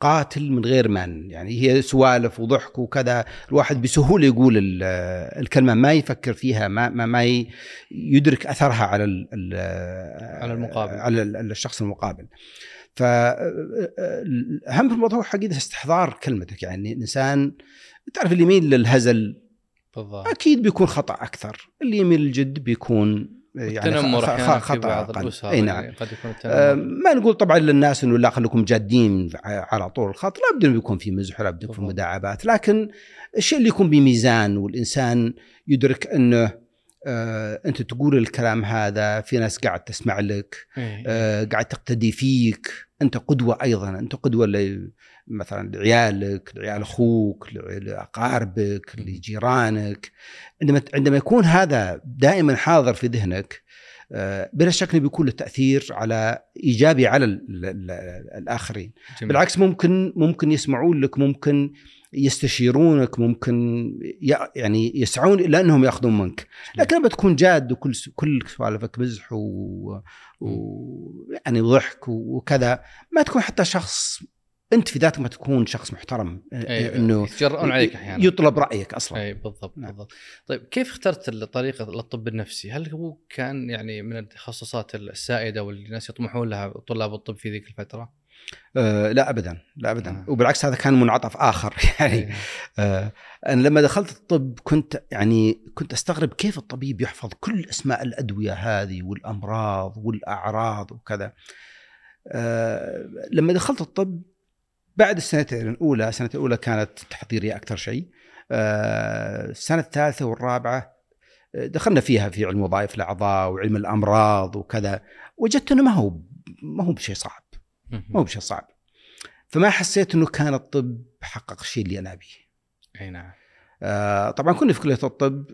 قاتل من غير من يعني هي سوالف وضحك وكذا. الواحد بسهولة يقول ال- الكلمة ما يفكر فيها ما ما, ما يدرك أثرها على ال على المقابل. على ال- الشخص المقابل. فاهم في الموضوع حقيقه استحضار كلمتك يعني الانسان تعرف اللي يميل للهزل بالضبط أكيد بيكون خطأ أكثر اللي يميل للجد بيكون يعني التنمر خ- أحيانا خ- في بعض أقل. الأسر إي نعم يعني قد يكون آه، ما نقول طبعا للناس إنه لا خليكم جادين على طول الخط لابد انه يكون في مزح لابد يكون في. مداعبات لكن الشيء اللي يكون بميزان والإنسان يدرك إنه آه أنت تقول الكلام هذا في ناس قاعد تسمع لك إيه. آه قاعد تقتدي فيك أنت قدوة أيضا أنت قدوة مثلا لعيالك لعيال أخوك لاقاربك لجيرانك عندما عندما يكون هذا دائما حاضر في ذهنك آه، بلا شك إنه بيكون له تأثير على إيجابي على ال ال الآخرين جميل. بالعكس ممكن ممكن يسمعون لك ممكن يستشيرونك ممكن يعني يسعون إلى أنهم يأخذون منك لكن لما تكون جاد وكل كل سوالفك مزح و, و يعني ضحك وكذا ما تكون حتى شخص أنت في ذاتك ما تكون شخص محترم أي، إنه يتجرؤون عليك أحيانا يطلب رأيك أصلا اي بالضبط نعم. بالضبط طيب كيف اخترت الطريقة للطب النفسي؟ هل هو كان يعني من التخصصات السائدة واللي الناس يطمحون لها طلاب الطب في ذيك الفترة؟ آه لا ابدا لا ابدا. آه. وبالعكس هذا كان منعطف آخر [LAUGHS] يعني. إيه. آه أنا لما دخلت الطب كنت يعني كنت أستغرب كيف الطبيب يحفظ كل أسماء الأدوية هذه والأمراض والأعراض وكذا. آه لما دخلت الطب بعد السنتين الأولى السنة الأولى كانت تحضيريه أكثر شيء. آه السنة الثالثة والرابعة آه، دخلنا فيها في علم وظائف الأعضاء وعلم الأمراض وكذا. وجدت إنه ما هو ما هو بشيء صعب. ما هو بشيء صعب. فما حسيت إنه كان الطب حقق الشيء اللي أنا أبيه. أي نعم. آه، طبعا كنا في كلية الطب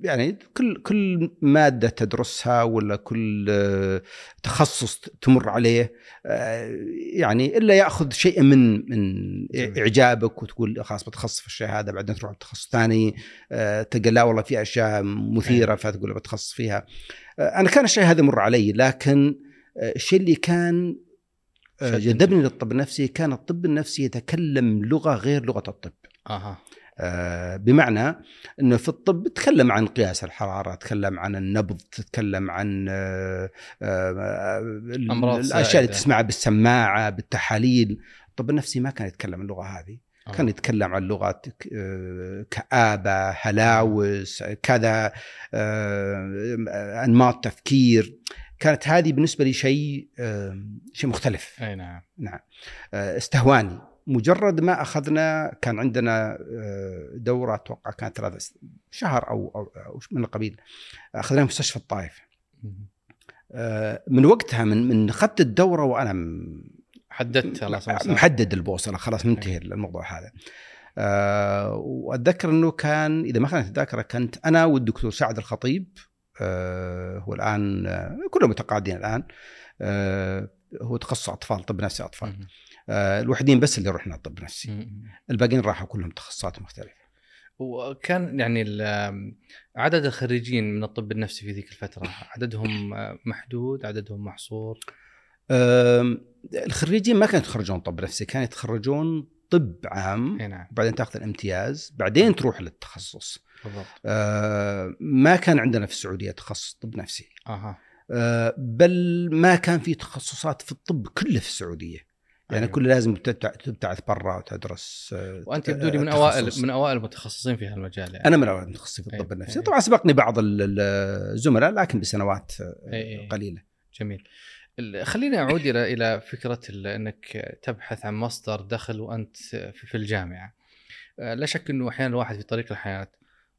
يعني كل كل مادة تدرسها ولا كل آه، تخصص تمر عليه آه، يعني إلا يأخذ شيء من من. إعجابك وتقول خلاص بتخصص في الشيء هذا بعدين تروح تخصص ثاني آه، تلقى لا والله في أشياء مثيرة فتقول بتخصص فيها. آه، أنا كان الشيء هذا يمر علي لكن آه، الشيء اللي كان. جذبني للطب النفسي. كان الطب النفسي يتكلم لغة غير لغة الطب. أها. آه، بمعنى إنه في الطب تتكلم عن قياس الحرارة، تتكلم عن النبض، تتكلم عن آه، آه، أمراض الأشياء. اللي تسمعها بالسماعة، بالتحاليل، الطب النفسي ما كان يتكلم اللغة هذه، آه. كان يتكلم عن آه، كآبة، هلاوس، كذا آه، أنماط تفكير، كانت هذه بالنسبة لي شيء شيء مختلف. أي نعم. نعم. آه، استهواني. مجرد ما أخذنا كان عندنا آه، دورة أتوقع كانت ثلاث شهر أو أو, أو من القبيل. اخذناها في مستشفى الطائف. آه، من وقتها من من اخذت الدورة وأنا حددت خلاص. محدد البوصلة. خلاص منتهي الموضوع هذا. وأتذكر إنه كان إذا ما كانت الذاكره كنت أنا والدكتور سعد الخطيب هو الان آه، كلهم متقاعدين الآن. أه هو تخصص أطفال طب نفسي أطفال. الوحيدين بس اللي رحنا طب نفسي. الباقيين راحوا كلهم تخصصات مختلفة. وكان يعني عدد الخريجين من الطب النفسي في ذيك الفترة عددهم محدود عددهم محصور؟ الخريجين ما كانوا يتخرجون طب نفسي كانوا يتخرجون طب عام نعم. وبعدين تاخذ الامتياز بعدين تروح للتخصص. بالضبط. آه، ما كان عندنا في السعودية تخصص طب نفسي. أها. آه، بل ما كان في تخصصات في الطب كله في السعودية. يعني أيوة. كل لازم تبتع- تبتعث برا وتدرس آه، وأنت يبدو لي من تخصص. أوائل من أوائل المتخصصين في هالمجال يعني. أنا من أوائل المتخصصين في الطب أيوة. النفسي. أيوة. طبعا سبقني بعض ال- ال- الزملاء لكن بسنوات آه، أي- أي. قليلة. جميل. خليني أعود إلى إلى فكرة إنك تبحث عن مصدر دخل وأنت في الجامعة. آه، لا شك إنه أحيانا الواحد في طريق الحياة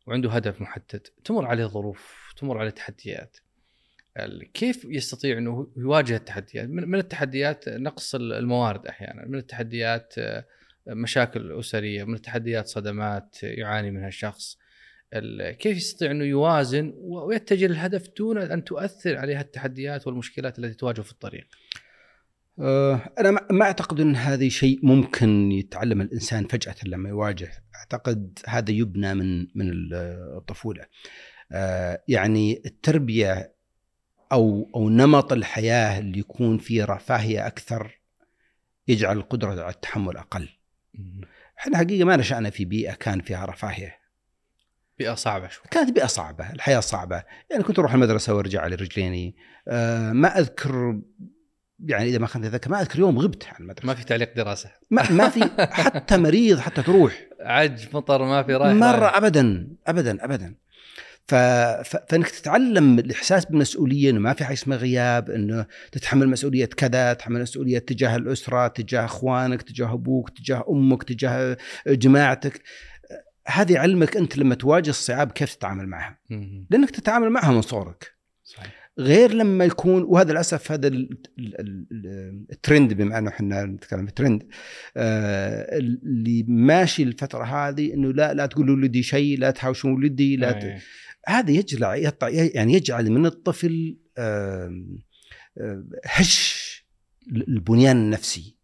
وعنده هدف محدد تمر عليه ظروف تمر عليه تحديات. كيف يستطيع إنه يواجه التحديات؟ من التحديات نقص ال- الموارد أحيانا، من التحديات آه، مشاكل أسرية، من التحديات صدمات يعاني منها الشخص. كيف يستطيع إنه يوازن ويتجه للهدف دون أن تؤثر عليه التحديات والمشكلات التي تواجهه في الطريق. آه، أنا ما- أعتقد إن هذا شيء ممكن يتعلم الإنسان فجأة لما يواجه أعتقد هذا يبنى من من الطفولة آه، يعني التربية أو أو نمط الحياة اللي يكون فيه رفاهية أكثر يجعل القدرة على التحمل أقل. إحنا حقيقة ما نشأنا في بيئة كان فيها رفاهية بيئة صعبة شوي. كانت بيئة صعبة الحياة صعبة. يعني كنت أروح المدرسة وأرجع على رجليني. آه ما أذكر يعني إذا ما كنت أتذكر ما أذكر يوم غبت عن المدرسة. ما في تعليق دراسة. ما, ما في [LAUGHS] حتى مريض حتى تروح. عج مطر ما في رايح مرة رايح. ابدا ابدا ابدا. ف... ف... فإنك تتعلم الإحساس بالمسؤولية إنه ما في حاجة اسمها غياب إنه تتحمل مسؤولية كذا تتحمل مسؤولية تجاه الأسرة تجاه إخوانك تجاه أبوك تجاه أمك تجاه جماعتك. هذه علمك أنت لما تواجه الصعاب كيف تتعامل معها. لأنك تتعامل معها من صغرك. صحيح. غير لما يكون وهذا للأسف هذا ال- ال- ال- الترند بما انه إحنا نتكلم ترند آه، اللي ماشي الفترة هذه إنه لا لا تقولوا ولدي شيء لا تحاوشوا ولدي لا ت... هذا يجعل يعني يجعل من الطفل هش البنيان النفسي.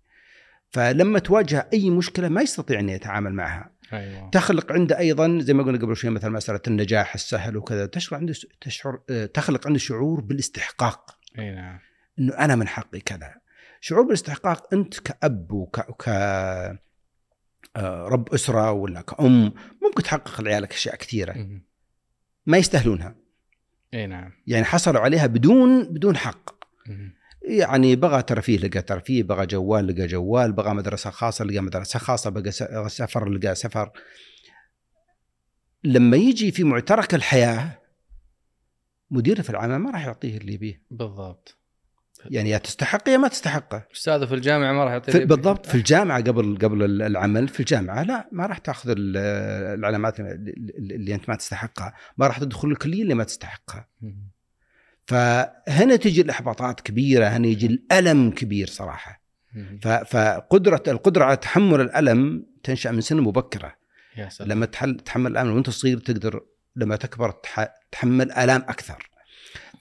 فلما تواجه أي مشكلة ما يستطيع أن يتعامل معها. أيوه. تخلق عنده أيضا زي ما قلنا قبل شوي مثلا مسألة النجاح السهل وكذا تشعر عنده تشعر آه، تخلق عنده شعور بالاستحقاق. أي نعم. إنه أنا من حقي كذا. شعور بالاستحقاق أنت كأب وك ك آه، رب أسرة ولا كأم ممكن تحقق لعيالك أشياء كثيرة. ما يستاهلونها. أي نعم. يعني حصلوا عليها بدون بدون حق. مم. يعني بغى ترفيه لقى ترفيه بغى جوال لقى جوال بغى مدرسة خاصة لقى مدرسة خاصة بقى سفر لقى سفر. لما يجي في معترك الحياة مديره في العمل ما راح يعطيه اللي يبيه. بالضبط. يعني يا تستحقه يا ما تستحقه أستاذه في الجامعة ما راح يعطي في بالضبط في الجامعة قبل قبل العمل في الجامعة لا ما راح تأخذ ال- العلامات اللي أنت ما تستحقها. ما راح تدخل الكلية اللي ما تستحقها. فهنا تجي الإحباطات كبيرة هنا يجي الألم كبير صراحة. مم. ف- فقدرة القدرة على تحمل الألم تنشأ من سن مبكرة. يا سلام. لما تحمل الألم وأنت صغير تقدر لما تكبر تح- تحمل آلام أكثر.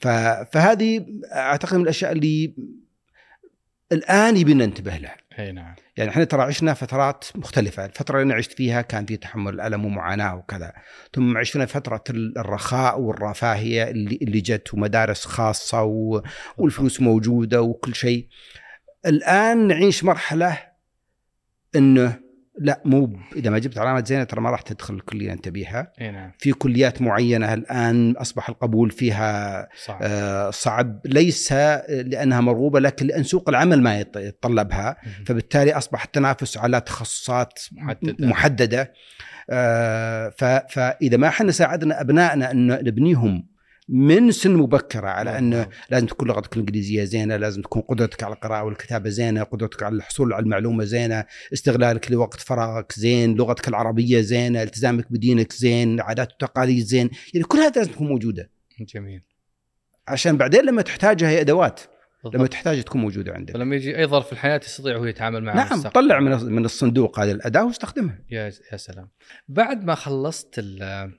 ف- فهذه أعتقد من الأشياء اللي الآن يبي ننتبه لها. اي نعم. يعني إحنا ترى عشنا فترات مختلفة، الفترة اللي أنا عشت فيها كان في تحمل الألم ومعاناة وكذا، ثم عشنا فترة الرخاء والرفاهية اللي اللي جت ومدارس خاصة و... والفلوس موجودة وكل شيء. الآن نعيش مرحلة إنه لا مو إذا ما جبت علامة زينة ترى ما راح تدخل الكلية اللي أنت بيها، إي نعم في كليات معينة الآن أصبح القبول فيها صح آه، صعب ليس لأنها مرغوبة لكن لأن سوق العمل ما يتطلبها. مم. فبالتالي أصبح التنافس على تخصصات محددة. محددة آه، ف- فإذا ما إحنا ساعدنا أبنائنا أن نبنيهم من سن مبكرة على انه بالضبط. لازم تكون لغتك الإنجليزية زينة، لازم تكون قدرتك على القراءة والكتابة زينة، قدرتك على الحصول على المعلومة زينة، استغلالك لوقت فراغك زين، لغتك العربية زينة، التزامك بدينك زين، عادات وتقاليد زين، يعني كل هذا لازم تكون موجودة جميل عشان بعدين لما تحتاجها هي أدوات، لما بالضبط. تحتاج تكون موجودة عندك. فلما يجي أي ظرف في الحياة يستطيع هو يتعامل معه نعم. طلع من من الصندوق هذه الأداة واستخدمها. يا يا سلام بعد ما خلصت ال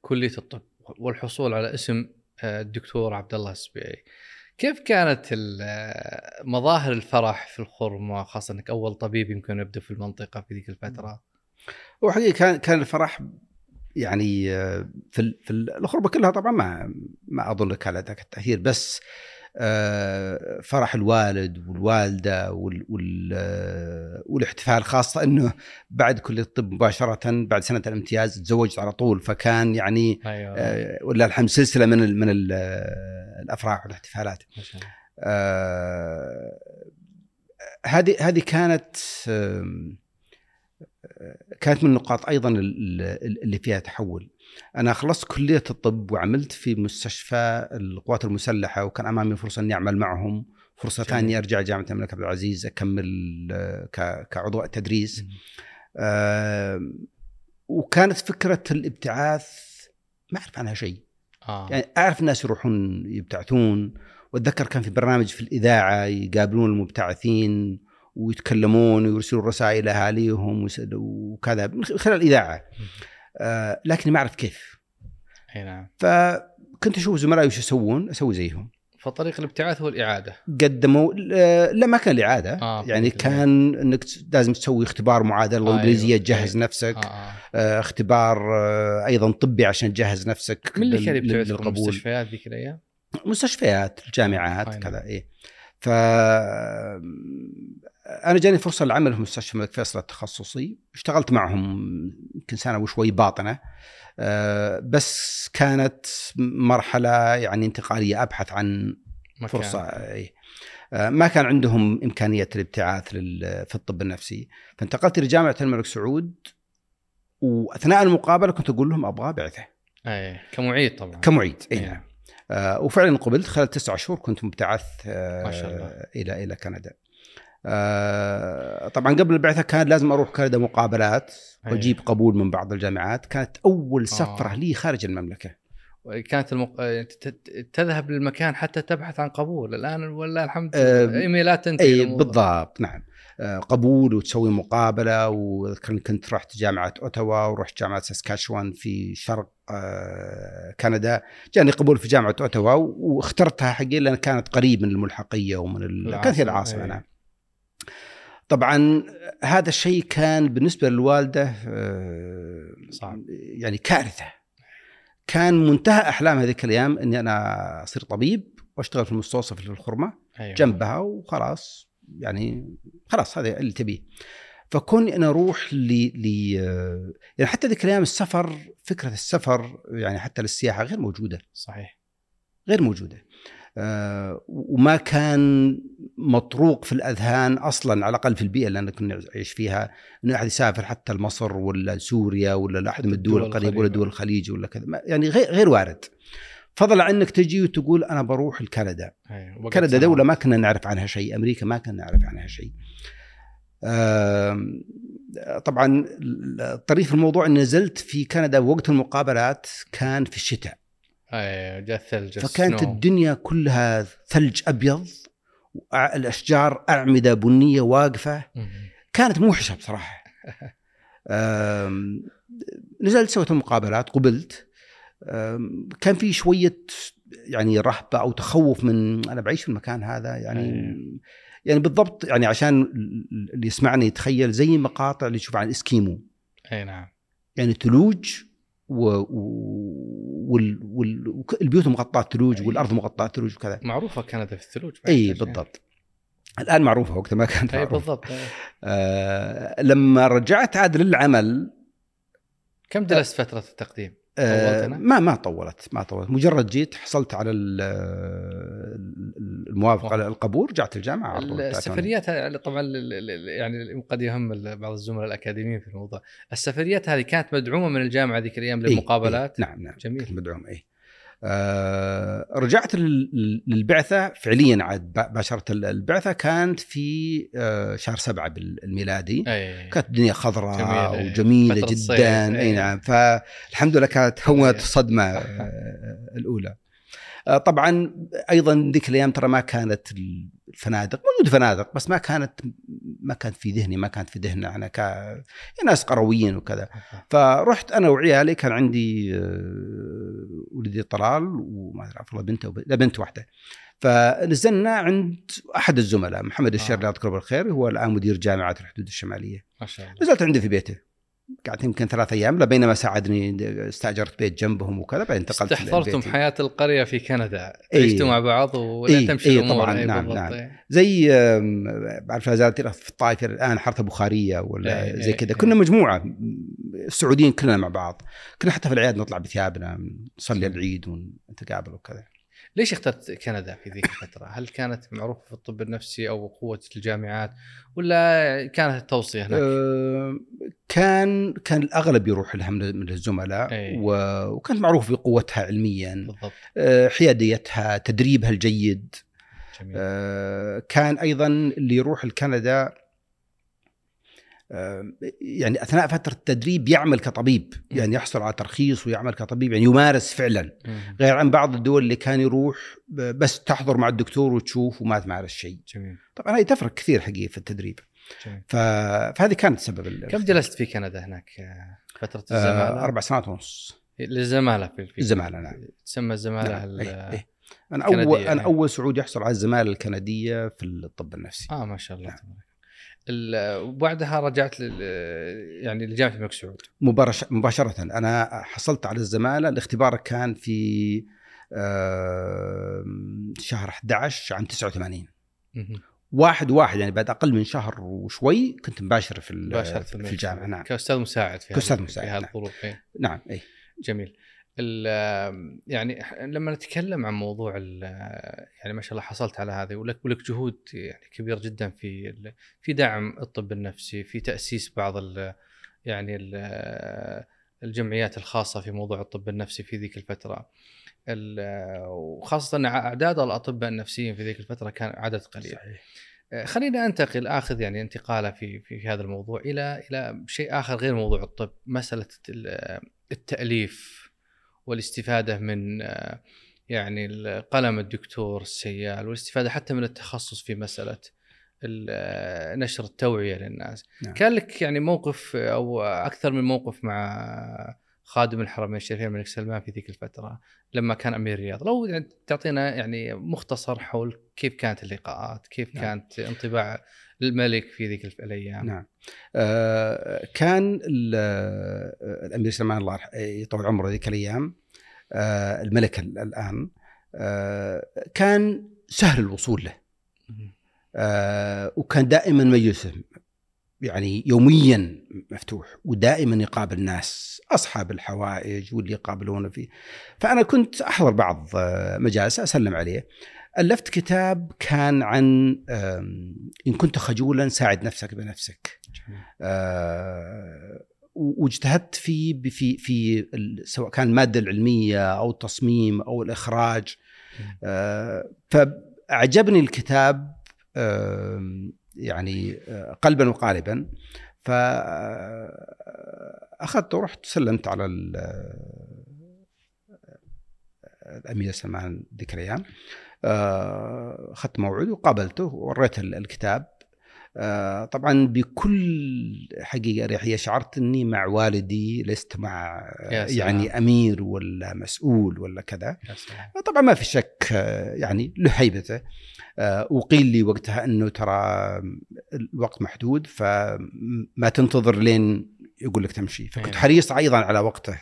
كلية الطب والحصول على اسم الدكتور عبد الله السبيعي. كيف كانت مظاهر الفرح في الخرمه خاصه إنك أول طبيب يمكن يبدأ في المنطقة في ذيك الفترة؟ هو حقيقة كان كان الفرح يعني في في ال- الغربه كلها طبعا ما ما أظن كان ذاك التأثير بس فرح الوالد والوالدة وال وال آه، والاحتفال خاصة إنه بعد كليه الطب مباشرة بعد سنة الامتياز تزوجت على طول فكان يعني أيوه. آه، ولا الحمد سلسلة من ال من ال آه، الأفراح والاحتفالات. آه، هذه هذه كانت آه، كانت من النقاط أيضا ال- ال- اللي فيها تحول. أنا خلصت كلية الطب وعملت في مستشفى القوات المسلحة وكان أمامي فرصة إني أعمل معهم، فرصة جميل. ثانية أرجع جامعة الملك عبد العزيز أكمل آه، كعضو تدريس. آم، وكانت فكرة الابتعاث ما أعرف عنها شيء. آه يعني أعرف الناس يروحون يبتعثون وأتذكر كان في برنامج في الإذاعة يقابلون المبتعثين ويتكلمون ويرسلون رسائل اهاليهم وكذا من خلال الإذاعة آه لكن ما أعرف كيف أي نعم فكنت أشوف زملائي وش يسوون أسوي زيهم فطريق الابتعاث هو الإعادة قدموا آه، لا ما كان الإعادة آه، يعني. كان إنك لازم تسوي اختبار معادلة أيوة. الانجليزيه تجهز أيوة. نفسك آه آه آه اختبار آه أيضا طبي عشان تجهز نفسك من اللي لل- كان يبتعث المستشفيات ذيك الأيام؟ مستشفيات الجامعات نعم. كذا إيه ف أنا جاني فرصة للعمل في مستشفى الملك فيصل التخصصي اشتغلت معهم يمكن سنة وشوي باطنة آه، بس كانت مرحلة يعني انتقالية أبحث عن مكان. فرصة إيه. آه، ما كان عندهم إمكانية الابتعاث في الطب النفسي فانتقلت لجامعه الملك سعود وأثناء المقابلة كنت أقول لهم أبغى بعثه اي كمعيد طبعا كمعيد اي إيه. نعم آه وفعلا قبلت خلال تسعة شهور كنت مبتعث ما شاء الله. إلى إلى كندا آه طبعا قبل البعثة كان لازم أروح كندا مقابلات أي. وأجيب قبول من بعض الجامعات كانت أول سفرة آه. لي خارج المملكة كانت المق... ت- ت- تذهب للمكان حتى تبحث عن قبول الآن ولا الحمد آه، لله إيميلات تنتهي إي. بالضبط نعم آه، قبول وتسوي مقابلة وكنت كنت رحت جامعة أوتاوا ورحت جامعة ساسكاتشوان في شرق آه، كندا جاني قبول في جامعة أوتاوا واخترتها حقي لأن كانت قريب من الملحقية ومن ال... كانت هي العاصمة. نعم طبعا هذا الشيء كان بالنسبة للوالدة آه، صعب. يعني كارثة. كان منتهى أحلام هذيك الأيام إني أنا أصير طبيب وأشتغل في المستوصف في الخرمة أيوة. جنبها وخلاص يعني خلاص هذا اللي تبيه. فكوني أنا أروح ل ل يعني حتى ذيك الأيام السفر فكرة السفر يعني حتى للسياحة غير موجودة. صحيح. غير موجودة. آه وما كان مطروق في الأذهان أصلا على الأقل في البيئة اللي أنا كنا نعيش فيها إنه احد يسافر حتى لمصر ولا سوريا ولا لأحد من الدول القريبة ولا. دول الخليج ولا كذا يعني غير غير وارد فضلا عنك تجي وتقول أنا بروح لكندا أيوة. كندا. دولة ما كنا نعرف عنها شيء أمريكا ما كنا نعرف عنها شيء طبعا الطريف في الموضوع أن نزلت في كندا وقت المقابلات كان في الشتاء أيوه جاء الثلج فكانت السنو. الدنيا كلها ثلج أبيض الأشجار أعمدة بنية واقفة مم. كانت موحشة بصراحة آم، نزلت سويت المقابلات قبلت كان في شوية يعني رهبة أو تخوف من أنا بعيش في المكان هذا يعني أيوة. يعني بالضبط يعني عشان اللي يسمعني يتخيل زي مقاطع اللي يشوف عن الإسكيمو أي نعم يعني ثلوج و... و... وال... وال... وك- البيوت مغطاة ثلوج. والأرض مغطاة ثلوج وكذا معروفة كندا في الثلوج إي يعني. بالضبط الآن معروفة وقتها ما كانت معروفة بالضبط. آه لما رجعت عاد للعمل كم جلست فترة التقديم؟ آه؟ ما ما طولت ما طولت. مجرد جيت حصلت على ال- ال- الموافقه على القبول رجعت الجامعة. السفريات هذه طبعا يعني قد يهم بعض الزملاء الأكاديميين في الموضوع. السفريات هذه كانت مدعومة من الجامعة ذيك الأيام إيه، للمقابلات؟ إيه نعم نعم. جميل. كنت مدعوم اي آه رجعت لل- للبعثة فعليا عاد باشرت ال- البعثة كانت في آه شهر سبعة بالميلادي أي كانت الدنيا خضراء جميلة،. وجميلة الصيف، جدا أي. نعم فالحمد لله كانت هونت. الصدمة آه، الأولى آه، طبعا أيضا ذيك الأيام ترى ما كانت الفنادق موجود فنادق بس ما كانت ما كانت في ذهني ما كانت في ذهننا أنا ك ناس قرويين وكذا. فرحت أنا وعيالي كان عندي آه، ولدي طلال وما اعرف والله بنته وب... لا بنت واحدة. فنزلنا عند أحد الزملاء محمد الشير آه. الله يذكره بالخير هو الآن مدير جامعة الحدود الشمالية. ما شاء الله. نزلت عنده في بيته. قعدت يمكن ثلاث أيام لا بينما ساعدني استأجرت بيت جنبهم وكذا بعدين انتقلت استحضرتم. حياة القرية في كندا إيه. عشتوا مع بعض ولين إيه، تمشي إيه، الأمور طبعاً، إيه، نعم، نعم. إيه. زي بعرف لا زالت في الطائف الآن حاره بخاريه ولا إيه، زي كذا إيه. كنا مجموعة السعوديين كلنا مع بعض كنا حتى في الاعياد نطلع بثيابنا نصلي العيد ونتقابل وكذا ليش اخترت كندا في ذيك الفترة؟ هل كانت معروفة في الطب النفسي أو قوة الجامعات ولا كانت التوصية هناك؟ آه، كان كان الأغلب يروح لها من الزملاء. و- وكانت معروفة بقوتها علميا بالضبط آه، حياديتها تدريبها الجيد جميل آه، كان أيضا اللي يروح لكندا يعني أثناء فترة التدريب يعمل كطبيب يعني يحصل على ترخيص ويعمل كطبيب يعني يمارس فعلا. غير عن بعض الدول اللي كان يروح بس تحضر مع الدكتور وتشوف وما تمارس شيء جميل طبعا هي تفرق كثير حقيقة في التدريب جميل ف... فهذه كانت سبب كم جلست في كندا هناك آه، فترة آه، الزمالة؟ أربع سنوات ونص للزمالة في الزمالة، نعم. تسمى الزمالة نعم، إيه، إيه. أنا اول أنا إيه. أول سعودي يحصل على الزمالة الكندية في الطب النفسي آه ما شاء الله نعم. وبعدها رجعت لل يعني لجامعة الملك سعود. مباشرة, مباشرة أنا حصلت على الزمالة. الاختبار كان في شهر 11 عام 89 مهم. واحد واحد يعني بعد أقل من شهر وشوي كنت مباشر في في الجامعة. نعم. كاستاذ مساعد في كأستاذ هذه- مساعد، في نعم. هذه الظروف إيه. نعم اي جميل. يعني لما نتكلم عن موضوع ال- يعني ما شاء الله حصلت على هذه ولك ولك جهود يعني كبير جدا في في دعم الطب النفسي في تأسيس بعض ال يعني ال- الجمعيات الخاصة في موضوع الطب النفسي في ذيك الفترة. ال- وخاصة ان أعداد الأطباء النفسيين في ذيك الفترة كان عدد قليل. صحيح. خلينا أنتقل آخذ يعني انتقالة في في, هذا الموضوع إلى إلى شيء آخر غير موضوع الطب مسألة ال- التأليف. والاستفادة من آه، يعني قلم الدكتور السيال والاستفادة حتى من التخصص في مسألة ال- آه، نشر التوعية للناس نعم. كان لك يعني موقف أو أكثر من موقف مع خادم الحرمين الشريفين الملك سلمان في ذيك الفترة لما كان أمير الرياض لو يعني تعطينا يعني مختصر حول كيف كانت اللقاءات كيف نعم. كانت انطباع الملك في ذيك الأيام. نعم. آه كان آه، الأمير سلمان الله يرح- يطول عمره ذيك الأيام. آه الملك ال- الآن. آه كان سهل الوصول له. آه وكان دائما مجلسه يعني يوميا مفتوح ودائما يقابل ناس أصحاب الحوائج واللي يقابلونه فيه فأنا كنت أحضر بعض آه، مجالسه أسلم عليه. ألفت كتاب كان عن إن كنت خجولا ساعد نفسك بنفسك. آه، واجتهدت فيه في في سواء كان الماده العلمية أو التصميم أو الإخراج. آه، فأعجبني الكتاب يعني آه، قلبا وقالبا. فاخذته ورحت سلمت على ال- الأمير سلمان ذيك الأيام. أخذت موعد وقابلته ووريته ال- الكتاب آه، طبعا بكل حقيقة اريحيه شعرت اني مع والدي لست مع سلام. يعني أمير ولا مسؤول ولا كذا. طبعا ما في شك آه، يعني له هيبته آه، وقيل لي وقتها أنه ترى الوقت محدود فما تنتظر لين يقول لك تمشي. فكنت أيوة. حريص أيضا على وقته.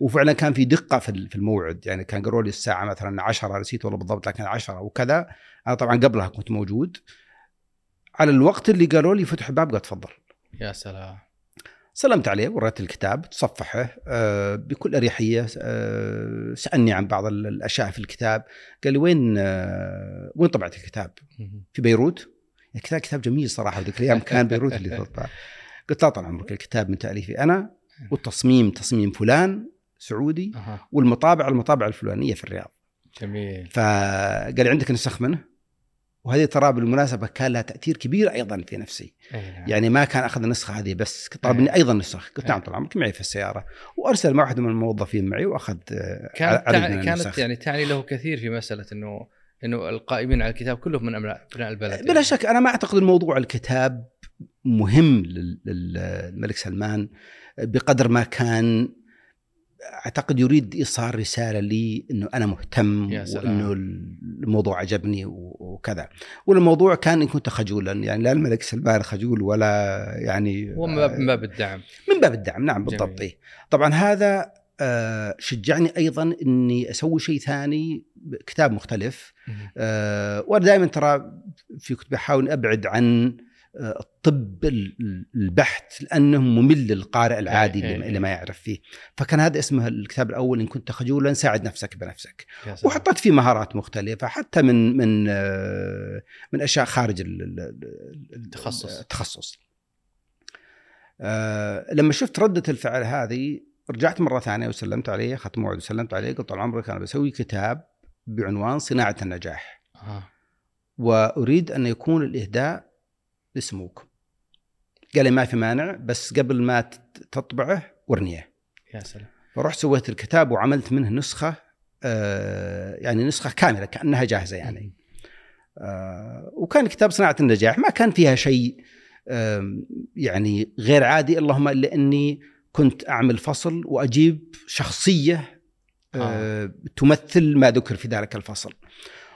وفعلا كان في دقة في ال- في الموعد. يعني كان قالوا لي الساعة مثلا 10 نسيت والله بالضبط لكن 10 وكذا. أنا طبعا قبلها كنت موجود. على الوقت اللي قالوا لي فتح الباب قال تفضل. يا سلام. سلمت عليه وريت الكتاب تصفحه آه، بكل أريحية آه، سألني عن بعض ال- الأشياء في الكتاب. قال لي وين آه، وين طبعت الكتاب؟ في بيروت؟ الكتاب كتاب جميل صراحة ذيك الأيام كان بيروت اللي تطبع. [LAUGHS] قلت لا طال عمرك الكتاب من تأليفي أنا والتصميم تصميم فلان سعودي. والمطابع المطابع الفلانية في الرياض. جميل. فقال لي عندك نسخ منه؟ وهذه ترى بالمناسبة كان لها تأثير كبير أيضا في نفسي. أي نعم. يعني ما كان أخذ النسخة هذه بس طلب مني أيضا نسخ. قلت نعم طال عمرك معي في السيارة. وأرسل مع واحد من الموظفين معي وأخذ آه، كانت من كانت النسخ. يعني تعني له كثير في مسألة إنه إنه القائمين على الكتاب كلهم من ابناء البلد بلا يعني. شك أنا ما أعتقد الموضوع الكتاب مهم لل- للملك سلمان بقدر ما كان أعتقد يريد إيصال رسالة لي إنه أنا مهتم. وإنه الموضوع عجبني وكذا والموضوع كان إن كنت خجولا يعني لا الملك سلمان خجول ولا يعني هو من باب الدعم من باب الدعم نعم بالضبط. إيه. طبعا هذا آه، شجعني أيضا إني أسوي شيء ثاني كتاب مختلف. آه، وأنا دائما ترى في كتب أحاول أبعد عن الطب ال- ال- البحت لأنه ممل للقارئ العادي إيه، اللي, إيه. اللي ما يعرف فيه فكان هذا اسمه الكتاب الأول إن كنت خجولا ساعد نفسك بنفسك. وحطيت فيه مهارات مختلفة حتى من من آه، من أشياء خارج ال- ال- ال- التخصص. التخصص آه، لما شفت ردة الفعل هذه رجعت مرة ثانية وسلمت عليه اخذت موعد وسلمت عليه قلت طال عمرك أنا بسوي كتاب بعنوان صناعة النجاح آه. وأريد أن يكون الإهداء لسموكم قال لي ما في مانع بس قبل ما تطبعه ورنيه. يا سلام. فرحت سويت الكتاب وعملت منه نسخة آه، يعني نسخة كاملة كأنها جاهزة يعني. آه، وكان كتاب صناعة النجاح. ما كان فيها شيء آم، يعني غير عادي. اللهم إلا إني كنت أعمل فصل وأجيب شخصية آه، تمثل ما ذكر في ذلك الفصل.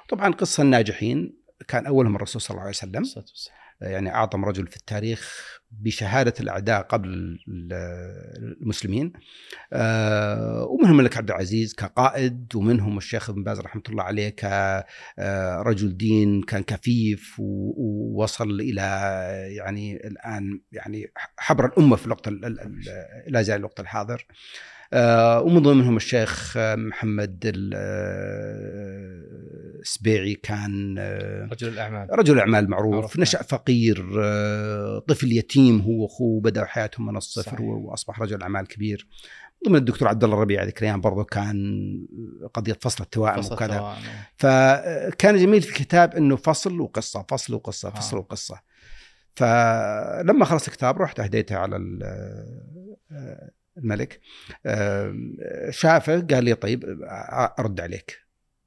طبعا قصة الناجحين كان أولهم الرسول صلى الله عليه وسلم. يعني أعظم رجل في التاريخ بشهادة الأعداء قبل ال- المسلمين. آه، ومنهم الملك عبد العزيز كقائد ومنهم الشيخ ابن باز رحمة الله عليه كرجل دين كان كفيف ووصل إلى يعني الآن يعني حبر الأمة في الوقت ال- ال- ال- لا زال الوقت الحاضر. آه، ومن ضمنهم الشيخ آه، محمد آه، السبيعي كان آه، رجل الأعمال رجل اعمال معروف معروف، نشأ فقير آه، طفل يتيم هو وأخوه بداوا حياتهم من الصفر صحيح. وأصبح رجل أعمال كبير ضمن الدكتور عبد الله الربيع ذيك الأيام برضه كان قضية فصل التوائم فصل وكذا التوائم. فكان جميل في الكتاب إنه فصل وقصة فصل وقصة فصل آه. وقصة فلما خلص الكتاب رحت أهديته على آه، الملك شافه قال لي طيب أرد عليك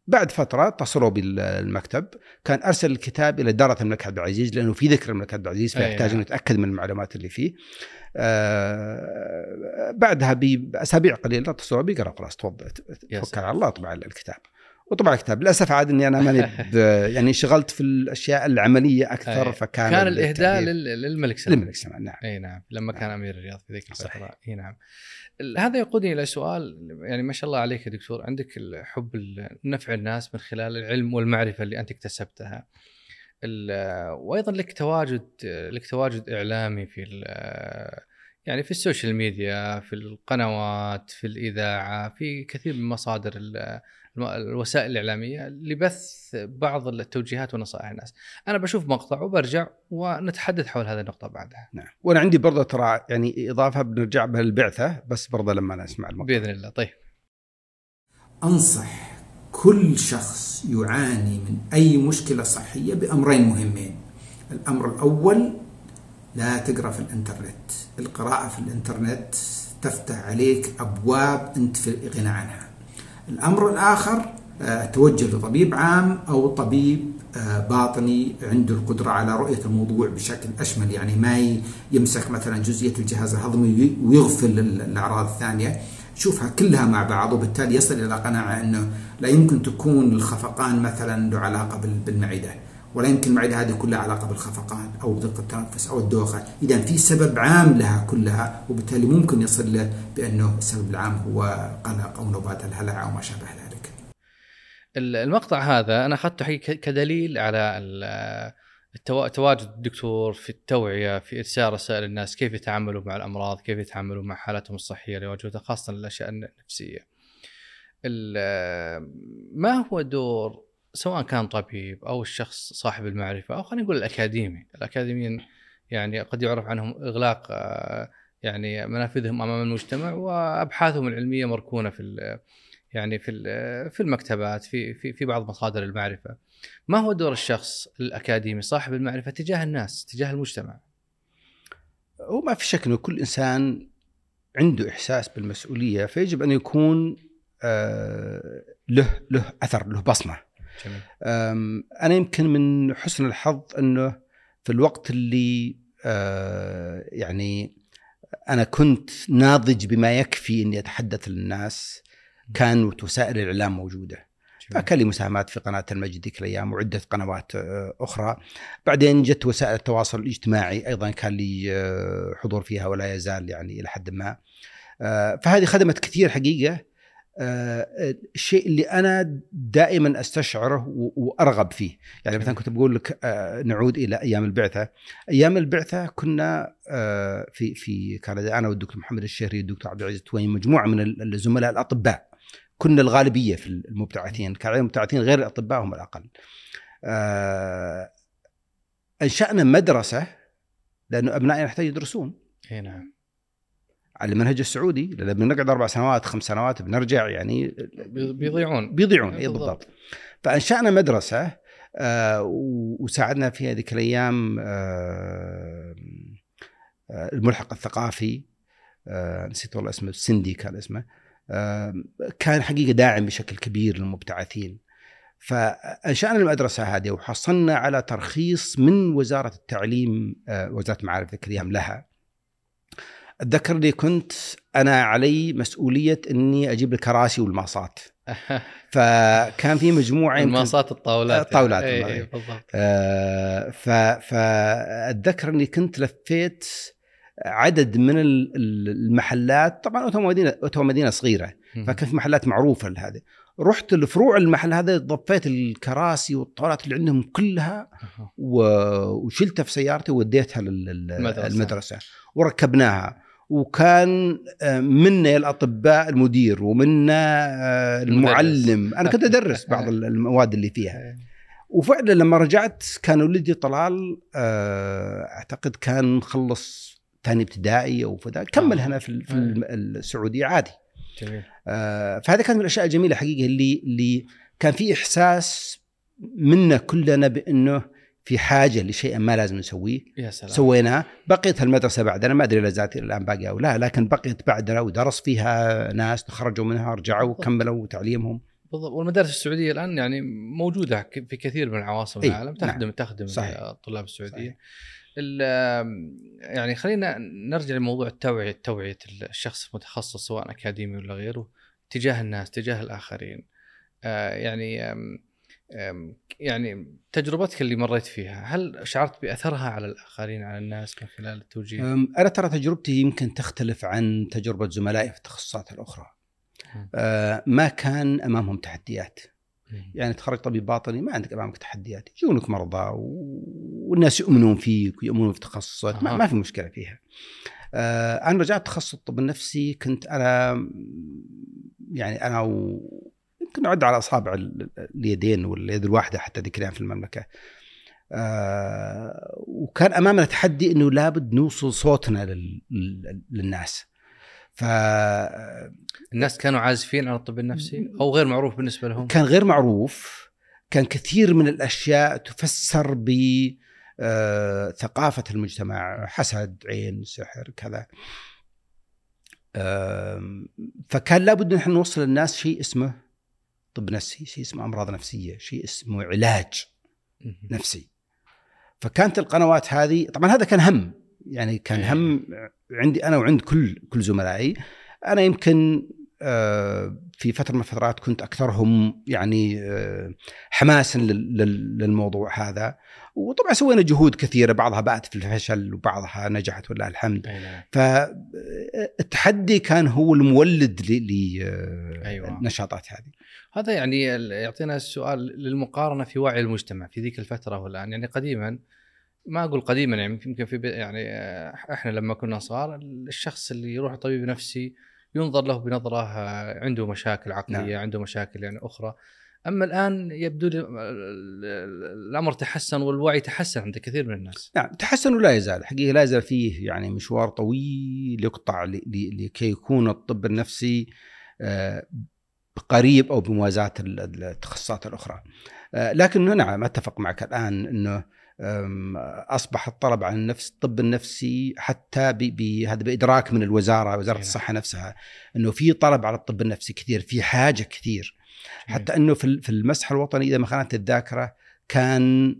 بعد فترة اتصلوا بالمكتب كان أرسل الكتاب إلى إدارة الملك عبد العزيز لأنه في ذكر الملك عبد العزيز فيحتاج نعم. انه يتأكد من المعلومات اللي فيه آه، بعدها بأسابيع قليلة اتصلوا بي قالوا خلاص تفضل توكل. على الله اطبع الكتاب وطبع الكتاب للأسف عاد إني أنا ماني [LAUGHS] يعني انشغلت في الأشياء العملية أكثر. فكان كان الإهداء للملك سلمان. للملك سلمان نعم. أي نعم لما كان أمير الرياض في ذيك الفترة. أي نعم. هذا يقودني إلى سؤال يعني ما شاء الله عليك يا دكتور عندك حب نفع الناس من خلال العلم والمعرفة اللي أنت اكتسبتها. وأيضا لك تواجد لك تواجد إعلامي في يعني في السوشيال ميديا في القنوات في الإذاعة في كثير من مصادر الوسائل الإعلامية لبث بعض التوجيهات ونصائح الناس. أنا بشوف مقطع وبرجع ونتحدث حول هذه النقطة بعدها. نعم. وأنا عندي برضه ترى يعني إضافة بنرجع بها للبعثه بس برضه لما نسمع المقطع. بإذن الله. طيب. أنصح كل شخص يعاني من أي مشكلة صحية بأمرين مهمين. الأمر الأول لا تقرأ في الإنترنت. القراءة في الإنترنت تفتح عليك أبواب أنت في غنى عنها. الأمر الآخر آه، توجه لطبيب عام أو طبيب آه، باطني عنده القدرة على رؤية الموضوع بشكل أشمل. يعني ما يمسك مثلا جزئية الجهاز الهضمي وي- ويغفل ال- الأعراض الثانية. شوفها كلها مع بعض وبالتالي يصل إلى قناعة أنه لا يمكن تكون الخفقان مثلا له علاقة بال- بالمعدة. ولا يمكن المعدة هذه كلها علاقة بالخفقان أو بضيق التنفس أو الدوخة. إذا في سبب عام لها كلها وبالتالي ممكن يصل له بأنه السبب العام هو قلق أو نوبات الهلع أو ما شابه ذلك. ال- المقطع هذا أنا أخذته حقيقة كدليل على تواجد الدكتور في التوعية في إرسال رسائل الناس كيف يتعاملوا مع الأمراض كيف يتعاملوا مع حالاتهم الصحية اللي يواجهونها خاصة الأشياء النفسية. ال- ما هو دور سواء كان طبيب أو الشخص صاحب المعرفة أو خلينا نقول الأكاديمي. الأكاديميين يعني قد يعرف عنهم إغلاق آه، يعني منافذهم أمام المجتمع وأبحاثهم العلمية مركونة في يعني في في المكتبات في في في بعض مصادر المعرفة. ما هو دور الشخص الأكاديمي صاحب المعرفة تجاه الناس تجاه المجتمع؟ وما في شك إنه كل إنسان عنده إحساس بالمسؤولية فيجب أن يكون آه، له له أثر له بصمة. جميل. أنا يمكن من حسن الحظ إنه في الوقت اللي آه، يعني أنا كنت ناضج بما يكفي إني أتحدث للناس كانت وسائل الإعلام موجودة. فكان لي مساهمات في قناة المجد ذيك الأيام وعدة قنوات آه، أخرى. بعدين جت وسائل التواصل الاجتماعي أيضا كان لي آه، حضور فيها ولا يزال يعني إلى حد ما. فهذه خدمت كثير حقيقة. الشيء اللي أنا دائما أستشعره وأرغب فيه. يعني مثلا كنت بقول لك آه، نعود إلى أيام البعثة. أيام البعثة كنا آه، في في كان أنا والدكتور محمد الشهري والدكتور عبد العزيز التويني مجموعة من الزملاء الأطباء. كنا الغالبية في المبتعثين. كان عليهم المبتعثين غير الأطباء هم الأقل. آه، أنشأنا مدرسة لأنه ابنائنا يحتاج يدرسون. إي نعم. على المنهج السعودي لأن بنقعد أربع سنوات خمس سنوات بنرجع يعني بي- بيضيعون. بيضيعون اي بالضبط. بالضبط. فأنشأنا مدرسة آه، وساعدنا في هذيك الأيام آه، آه، الملحق الثقافي آه، نسيت والله اسمه سندي كان اسمه آه، كان حقيقة داعم بشكل كبير للمبتعثين. فأنشأنا المدرسة هذه وحصلنا على ترخيص من وزارة التعليم آه، وزارة المعارف ذيك الأيام لها اتذكر لي كنت أنا علي مسؤولية إني أجيب الكراسي والماصات. [LAUGHS] فكان في مجموعة يمكن المنصات الطاولات الطاولات يعني. والله. اي بالضبط. آه، فاتذكر اني كنت لفيت عدد من ال- ال- المحلات. طبعا اوتوا مدينة اوتوا مدينة صغيرة. فكان في محلات معروفة لهذه. رحت لفروع المحل هذا ضفيت الكراسي والطاولات اللي عندهم كلها وشلتها في سيارتي وديتها لل- المدرسة. وركبناها. وكان آه، منا الأطباء المدير ومنا آه، المعلم. أنا كنت أدرس بعض [LAUGHS] المواد اللي فيها. إيه. وفعلا لما رجعت كان ولدي طلال آه، أعتقد كان خلص ثاني ابتدائي أو فدا كمل. هنا في في الم- السعودية عادي. جميل. فهذا كان من الأشياء الجميلة حقيقة اللي اللي كان في إحساس منا كلنا بأنه في حاجة لشيء ما لازم نسويه يا سلام سويناه بقيت المدرسة بعدنا ما أدري اذا الآن باقيه أو لا لكن بقيت بعدنا ودرس فيها ناس تخرجوا منها رجعوا. وكملوا تعليمهم بالضبط والمدارس السعودية الآن يعني موجودة في كثير من عواصم إي، العالم تخدم نعم. تخدم صحيح. الطلاب السعودية صحيح. ال- يعني خلينا نرجع لموضوع التوعية توعية الشخص المتخصص سواء أكاديمي ولا غيره تجاه الناس تجاه الآخرين آه، يعني يعني تجربتك اللي مريت فيها هل شعرت بأثرها على الآخرين على الناس من خلال التوجيه؟ أنا ترى تجربتي يمكن تختلف عن تجربة زملائي في التخصصات الأخرى. آه، ما كان أمامهم تحديات. يعني تخرج طبيب باطني ما عندك أمامك تحديات يجونك مرضى والناس يؤمنون فيك ويؤمنون في تخصصك ما, في مشكلة فيها آه، أنا رجعت تخصص الطب النفسي كنت أنا يعني أنا و... يمكن أعد على أصابع ال- اليدين واليد الواحدة حتى ذيك الأيام في المملكة. آه، وكان أمامنا تحدي إنه لابد نوصل صوتنا لل... لل- للناس. ف الناس كانوا عازفين عن الطب النفسي أو غير معروف بالنسبة لهم؟ كان غير معروف. كان كثير من الأشياء تفسر ب آه، ثقافة المجتمع حسد عين سحر كذا. آم، فكان لابد نحن نوصل للناس شيء اسمه طب نفسي شيء اسمه أمراض نفسية شيء اسمه علاج. نفسي فكانت القنوات هذه طبعا هذا كان هم يعني كان إيه. هم عندي أنا وعند كل كل زملائي أنا يمكن آه، في فترة من الفترات كنت أكثرهم يعني آه، حماسا لل- لل- للموضوع هذا وطبعا سوينا جهود كثيرة بعضها بأت في الفشل وبعضها نجحت ولله الحمد نعم. فالتحدي كان هو المولد أيوة. للنشاطات هذه هذا يعني يعطينا السؤال للمقارنة في وعي المجتمع في ذيك الفترة والان يعني قديما ما أقول قديما يعني يمكن في يعني آه، إحنا لما كنا صغار الشخص اللي يروح طبيب نفسي ينظر له بنظرة آه، عنده مشاكل عقلية نعم. عنده مشاكل يعني أخرى. أما الآن يبدو لي ال- الأمر تحسن والوعي تحسن عند كثير من الناس. نعم تحسن ولا يزال؟ حقيقة لا يزال فيه يعني مشوار طويل يقطع لكي يكون الطب النفسي آه، قريب أو بموازاة ال- التخصصات الأخرى. آه، لكن نعم أتفق معك الآن أنه أم، أصبح الطلب على النفس الطب النفسي حتى بهذا بإدراك من الوزارة وزارة نعم. الصحة نفسها أنه في طلب على الطب النفسي كثير في حاجة كثير. حتى إنه في ال- في المسح الوطني إذا ما خانت الذاكرة كان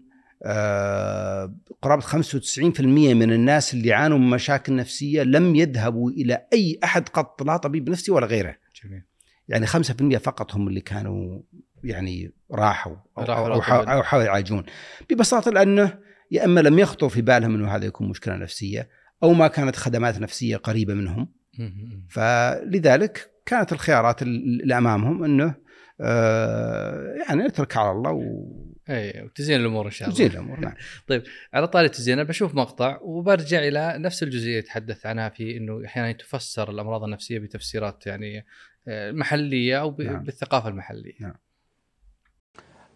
آه، قرابة 95% من الناس اللي يعانوا من مشاكل نفسية لم يذهبوا إلى أي أحد قط لا طبيب نفسي ولا غيره. جميل. يعني 5% فقط هم اللي كانوا يعني راحوا أو, راحوا أو, أو. حاولوا- أو حاولوا يعالجون ببساطة لأنه يا أما لم يخطر في بالهم إنه هذا يكون مشكلة نفسية أو ما كانت خدمات نفسية قريبة منهم. فلذلك كانت الخيارات ال- اللي أمامهم إنه آه، يعني نترك على الله اي وتزين الأمور إن شاء الله وزين الأمور نعم [LAUGHS] على طاري التزيين بشوف مقطع وبرجع إلى نفس الجزئية تحدث عنها في إنه أحيانا تفسر الأمراض النفسية بتفسيرات يعني محلية أو نعم. بالثقافة المحلية.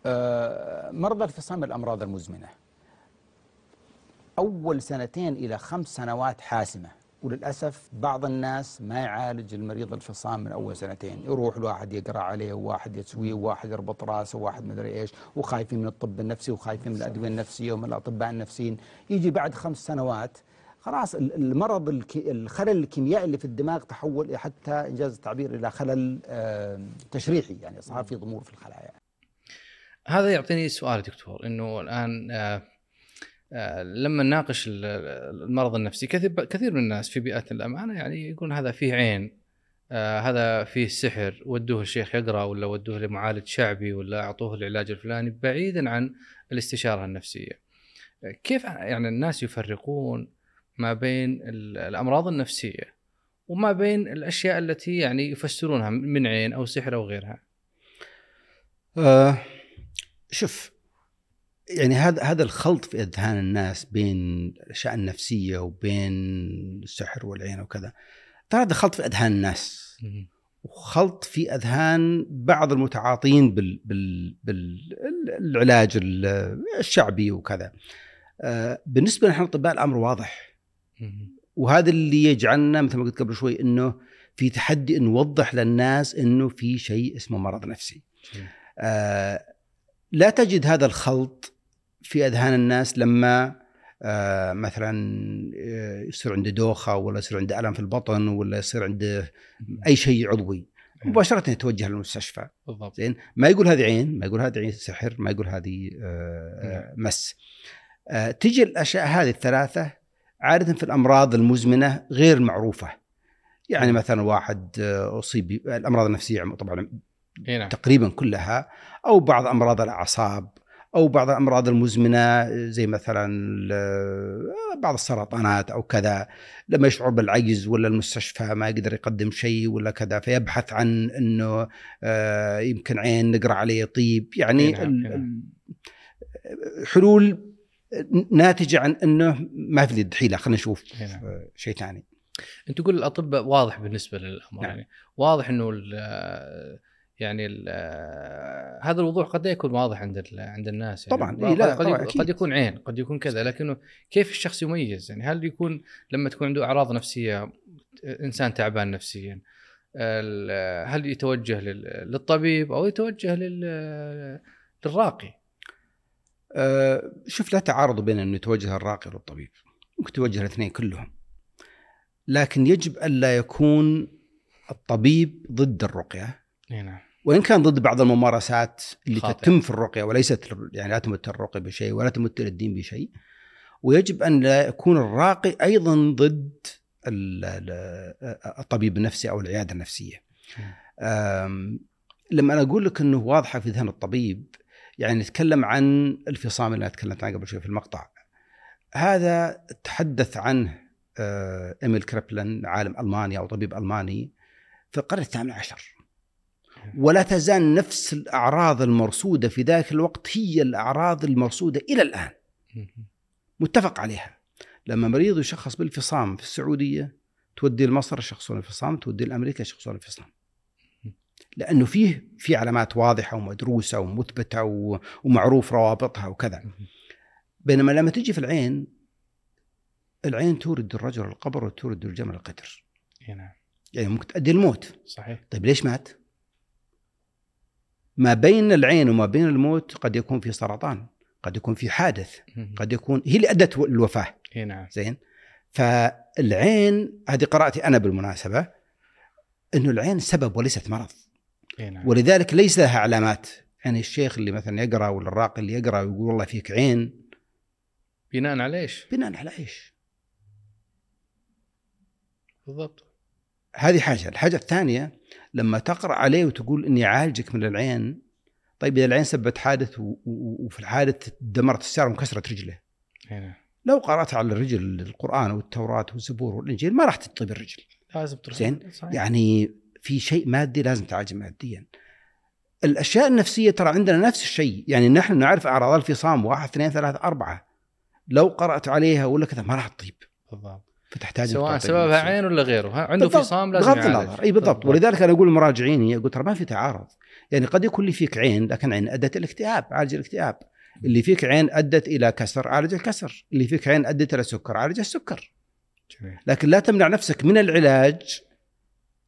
آه، مرضى الفصام من الأمراض المزمنة. أول سنتين إلى خمس سنوات حاسمة. وللأسف بعض الناس ما يعالج المريض الفصام من أول سنتين. يروح الواحد يقرأ عليه وواحد يتسويه وواحد يربط راسه وواحد مدري إيش. وخايفين من الطب النفسي وخايفين من الأدوية النفسية ومن الأطباء النفسيين. يجي بعد خمس سنوات خلاص ال- المرض الخلل الكيميائي اللي في الدماغ تحول حتى إنجاز التعبير إلى خلل تشريحي يعني صار في ضمور في الخلايا هذا يعطيني سؤال دكتور إنه الآن آه، آه، لما نناقش ال- المرض النفسي كثير كثير من الناس في بيئات الأمانة يعني يقول هذا فيه عين آه هذا فيه سحر ودوه الشيخ يقرأ ولا ودوه لمعالج شعبي ولا أعطوه العلاج الفلاني بعيدا عن الاستشارة النفسية. كيف يعني الناس يفرقون ما بين ال- الأمراض النفسية وما بين الأشياء التي يعني يفسرونها من عين أو سحر أو غيرها. آه شوف يعني هذا هذا الخلط في أذهان الناس بين الأشياء النفسية وبين السحر والعين وكذا. ترى هذا خلط في أذهان الناس. وخلط في أذهان بعض المتعاطين بال بال بالعلاج الشعبي وكذا. آه بالنسبة لنا اطباء الأمر واضح. وهذا اللي يجعلنا مثل ما قلت قبل شوي إنه في تحدي نوضح للناس إنه في شيء اسمه مرض نفسي. آه لا تجد هذا الخلط في أذهان الناس لما آه مثلا آه، يصير عنده دوخة ولا يصير عنده ألم في البطن ولا يصير عنده أي شيء عضوي. مباشرة يتوجه للمستشفى. بالضبط. زين؟ ما يقول هذه عين ما يقول هذه عين سحر ما يقول هذه آه، مس. آه، تجي الأشياء هذه الثلاثة عادة في الأمراض المزمنة غير معروفه يعني مثلا واحد آه، أصيب بالامراض النفسية طبعا نعم. تقريبا كلها أو بعض أمراض الأعصاب أو بعض الأمراض المزمنة زي مثلا ال- بعض السرطانات أو كذا. لما يشعر بالعجز ولا المستشفى ما يقدر يقدم شيء ولا كذا فيبحث عن إنه آه، يمكن عين نقرأ عليه طيب. يعني نعم، نعم. حلول ناتجة عن إنه ما في اليد حيله خلينا نشوف نعم. آه، شيء ثاني أنت تقول الاطباء واضح بالنسبة للامر نعم. يعني واضح إنه ال- يعني ال- هذا الوضوح قد لا يكون واضح عند عند الناس يعني طبعاً، إيه، لا، قد, طبعاً،. قد يكون عين قد يكون كذا لكنه كيف الشخص يميز يعني هل يكون لما تكون عنده أعراض نفسية إنسان تعبان نفسيا هل يتوجه لل- للطبيب أو يتوجه لل- للراقي شوف لا تعارض بين انه يتوجه الراقي للطبيب ممكن توجه الاثنين كلهم. لكن يجب الا يكون الطبيب ضد الرقية. نعم. وإن كان ضد بعض الممارسات اللي خاطئة. تتم في الرقية وليست يعني لا تمت الرقية بشيء ولا تمت الدين بشيء ويجب أن لا يكون الراقي أيضا ضد ال- ال- الطبيب النفسي أو العيادة النفسية. أم، لما أنا أقول لك إنه واضحة في ذهن الطبيب يعني نتكلم عن الفصام اللي أنا تكلمت عنه قبل شوي في المقطع. هذا تحدث عنه آه، إيميل كريبلن عالم ألماني أو طبيب ألماني في القرن الثامن عشر. ولا تزال نفس الأعراض المرصودة في ذاك الوقت هي الأعراض المرصودة إلى الآن. متفق عليها لما مريض يشخص بالفصام في السعودية تودي لمصر يشخصون الفصام تودي لأمريكا يشخصون الفصام لأنه فيه في علامات واضحة ومدروسة ومثبتة ومعروف روابطها وكذا. بينما لما تجي في العين العين تورد الرجل القبر وتورد الجمل القدر. إي نعم. يعني ممكن تؤدي الموت. صحيح. طيب ليش مات؟ ما بين العين وما بين الموت قد يكون في سرطان قد يكون في حادث قد يكون هي اللي أدت الوفاة. نعم. زين؟ فالعين هذه قراءتي أنا بالمناسبة إنه العين سبب وليست مرض. نعم. ولذلك ليس لها علامات. يعني الشيخ اللي مثلا يقرأ ولا الراقي اللي يقرأ ويقول والله فيك عين. بناء على إيش؟ بناء على إيش؟ بالضبط. هذه حاجة، الحاجة الثانية لما تقرأ عليه وتقول إني اعالجك من العين طيب إذا العين سبت حادث وفي الحادث دمرت السيارة وانكسرت رجله. إي نعم. لو قرأت على الرجل القرآن والتوراة والزبور والإنجيل ما راح تطيب الرجل. لازم تروح. زين. يعني في شيء مادي لازم تعالجه ماديا. الأشياء النفسية ترى عندنا نفس الشيء. يعني نحن نعرف أعراض الفصام واحد اثنين ثلاثة أربعة. لو قرأت عليها ولا كذا ما راح تطيب. بالضبط. فتحتاج سواء سببها. عين ولا غيره. عنده بالضبط. فصام لازم بغض. النظر. إي بالضبط. ولذلك أنا أقول لمراجعيني أقول ترى ما في تعارض. يعني قد يكون لي فيك عين لكن عين أدت إلى الاكتئاب عالج الاكتئاب. اللي فيك عين أدت إلى كسر عالج الكسر. اللي فيك عين أدت إلى سكر عالج السكر. جميل. لكن لا تمنع نفسك من العلاج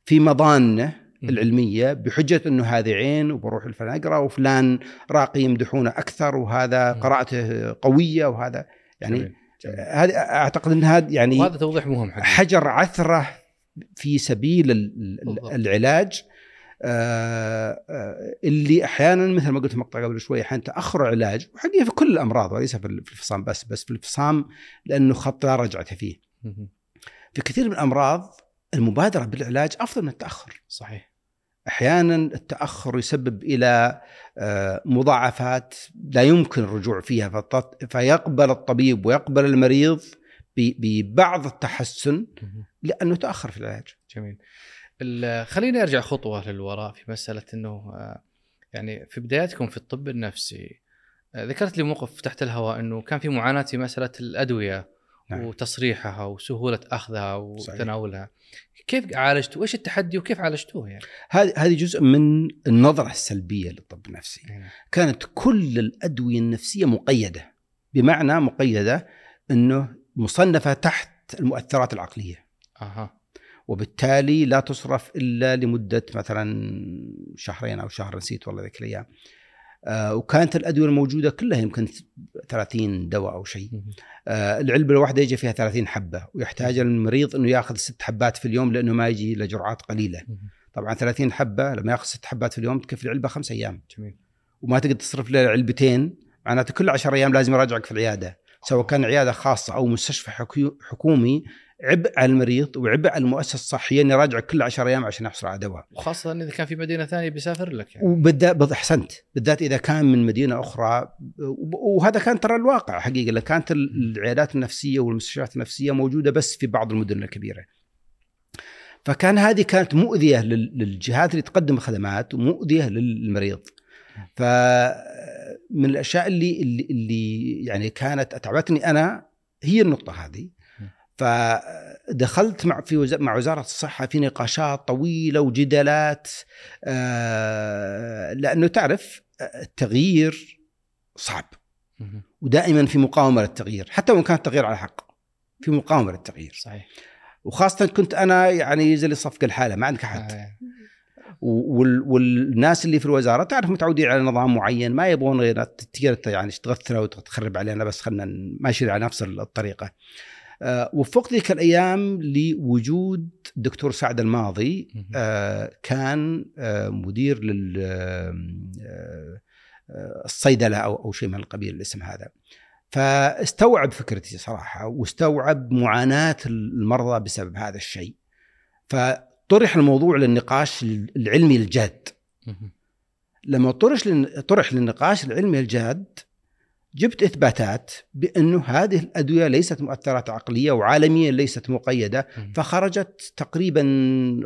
في مضانه. العلمية بحجة إنه هذه عين وبروح الفلان أقرأ وفلان راقي يمدحونه أكثر وهذا. قراءته قوية وهذا يعني. جميل. هذه أعتقد إن هذا يعني وهذا توضيح مهم حقيقي. حجر عثرة في سبيل. العلاج آه، آه، اللي أحيانا مثل ما قلت في مقطع قبل شوي أحيانا تأخر العلاج وحقيقة في كل الأمراض وليس في ال- في الفصام بس بس في الفصام لأنه خط لا رجعه فيه. في كثير من الأمراض المبادرة بالعلاج أفضل من التأخر. صحيح. أحيانا التأخر يسبب إلى آه، مضاعفات لا يمكن الرجوع فيها فيقبل الطبيب ويقبل المريض ببعض التحسن لأنه تأخر في العلاج. جميل. خليني أرجع خطوة للوراء في مسألة إنه آه، يعني في بداياتكم في الطب النفسي آه، ذكرت لي موقف تحت الهواء إنه كان في معاناة في مسألة الأدوية. نعم. وتصريحها وسهولة أخذها صحيح. وتناولها. كيف عالجتوا وإيش التحدي وكيف عالجتوه يعني؟ هذه هذه جزء من النظرة السلبية للطب النفسي. كانت كل الأدوية النفسية مقيدة بمعنى مقيدة إنه مصنفة تحت المؤثرات العقلية. أها. وبالتالي لا تصرف إلا لمدة مثلا شهرين أو شهر نسيت والله ذيك الأيام. آه وكانت الأدوية الموجودة كلها يمكن 30 دواء أو شيء. آه العلبة الواحدة يجي فيها 30 حبة ويحتاج المريض إنه ياخذ ست حبات في اليوم لأنه ما يجي إلا جرعات قليلة. طبعا 30 حبة لما ياخذ ست حبات في اليوم تكفي العلبة خمس أيام. جميل. وما تقدر تصرف له علبتين معناته كل 10 أيام لازم يراجعك في العيادة سواء كان عيادة خاصة أو مستشفى حكو- حكومي عبء على المريض وعبء على المؤسسة الصحية انه يراجعك كل 10 أيام عشان يحصل على دواء وخاصة إذا كان في مدينة ثانية بيسافر لك يعني وبالذات أحسنت بالذات إذا كان من مدينة أخرى وهذا كان ترى الواقع حقيقة لأن كانت ال- العيادات النفسية والمستشفيات النفسية موجودة بس في بعض المدن الكبيرة. فكان هذه كانت مؤذية لل- للجهات اللي تقدم الخدمات ومؤذية للمريض. فمن الأشياء اللي اللي, اللي يعني كانت أتعبتني أنا هي النقطة هذه. فدخلت مع في وز- مع وزارة الصحة في نقاشات طويلة وجدالات آه، لأنه تعرف التغيير صعب. ودائما في مقاومة للتغيير حتى وإن كان التغيير على حق في مقاومة للتغيير صحيح وخاصة كنت أنا يعني زي اللي صفق الحاله ما عندك أحد آه. وال والناس اللي في الوزارة تعرف متعودين على نظام معين ما يبغون غير يعني تغثره وتخرب علينا بس خلينا ماشي على نفس الطريقة. آه، وفقت ذيك الأيام لوجود دكتور سعد الماضي. آه، كان آه، مدير لل الصيدلة أو أو شيء من القبيل الاسم هذا. فاستوعب فكرتي صراحة واستوعب معاناة المرضى بسبب هذا الشيء. فطرح الموضوع للنقاش العلمي الجاد. لما طرح طرح للنقاش العلمي الجاد جبت إثباتات بأنه هذه الأدوية ليست مؤثرات عقلية وعالميا ليست مقيدة. فخرجت تقريبا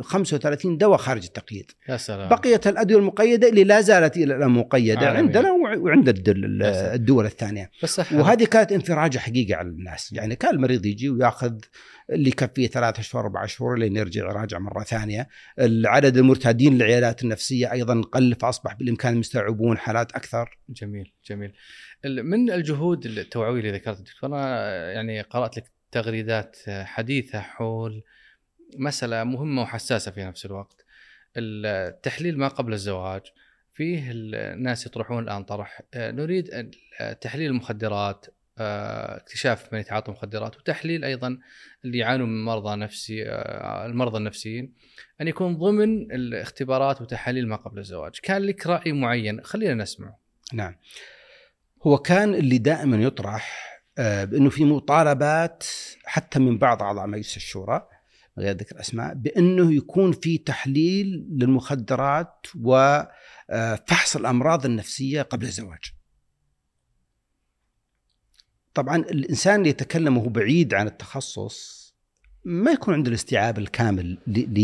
35 دواء خارج التقييد يا سلام. بقيت الأدوية المقيدة اللي لا زالت إلى الآن مقيدة عالمياً. عندنا وع- وعند الدول, الثانية. بس وهذه كانت انفراجة حقيقة على الناس. يعني كان المريض يجي ويأخذ اللي يكفيه ثلاثة أشهر أربع شهور لين يرجع يراجع مرة ثانية. العدد المرتادين للعيادات النفسية أيضا قل فأصبح بالإمكان يستوعبون حالات أكثر. جميل جميل. من الجهود التوعوية اللي ذكرتها دكتور؟ أنا يعني قرأت لك تغريدات حديثة حول مسألة مهمة وحساسة في نفس الوقت. التحليل ما قبل الزواج فيه الناس يطرحون الآن طرح آه، نريد أن- تحليل المخدرات آه، اكتشاف من يتعاطى مخدرات وتحليل أيضا اللي يعانوا من مرضى نفسي آه، المرضى النفسيين أن يكون ضمن الاختبارات وتحاليل ما قبل الزواج. كان لك رأي معين خلينا نسمعه. نعم. هو كان اللي دائما يطرح آه، بأنه في مطالبات حتى من بعض أعضاء مجلس الشورى غير ذكر أسماء بأنه يكون في تحليل للمخدرات وفحص الأمراض النفسية قبل الزواج. طبعا الإنسان اللي يتكلم وهو بعيد عن التخصص ما يكون عنده الاستيعاب الكامل ل-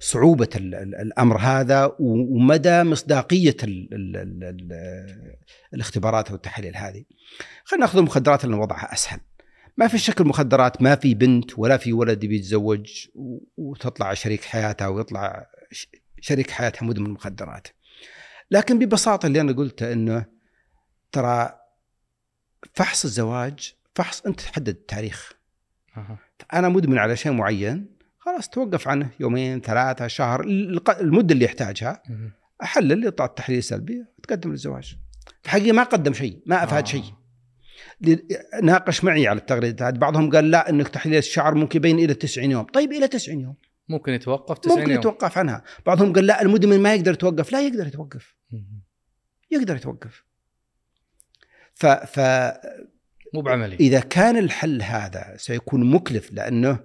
لصعوبة ال- ال- الأمر هذا ومدى مصداقية ال ال ال ال الاختبارات والتحاليل هذه. خلينا نأخذ المخدرات اللي وضعها أسهل. ما في شك المخدرات ما في بنت ولا في ولد بيتزوج وتطلع شريك حياتها ويطلع شريك حياتها مدمن مخدرات. لكن ببساطة اللي أنا قلته إنه ترى فحص الزواج فحص أنت تحدد التاريخ. أنا مدمن على شيء معين خلاص توقف عنه يومين ثلاثة شهر المدة اللي يحتاجها. احلل يطلع التحليل السلبي وتقدم للزواج. الحقيقة ما قدم شيء ما أفاد آه. شيء. ناقش معي على التغريدات بعضهم قال لا إنك تحليل الشعر ممكن يبين إلى 90 يوم طيب إلى 90 يوم ممكن يتوقف 90 ممكن يوم يتوقف عنها بعضهم قال لا المدمن ما يقدر يتوقف لا يقدر يتوقف. يقدر يتوقف ف... فاذا مو بعملي. كان الحل هذا سيكون مكلف لأنه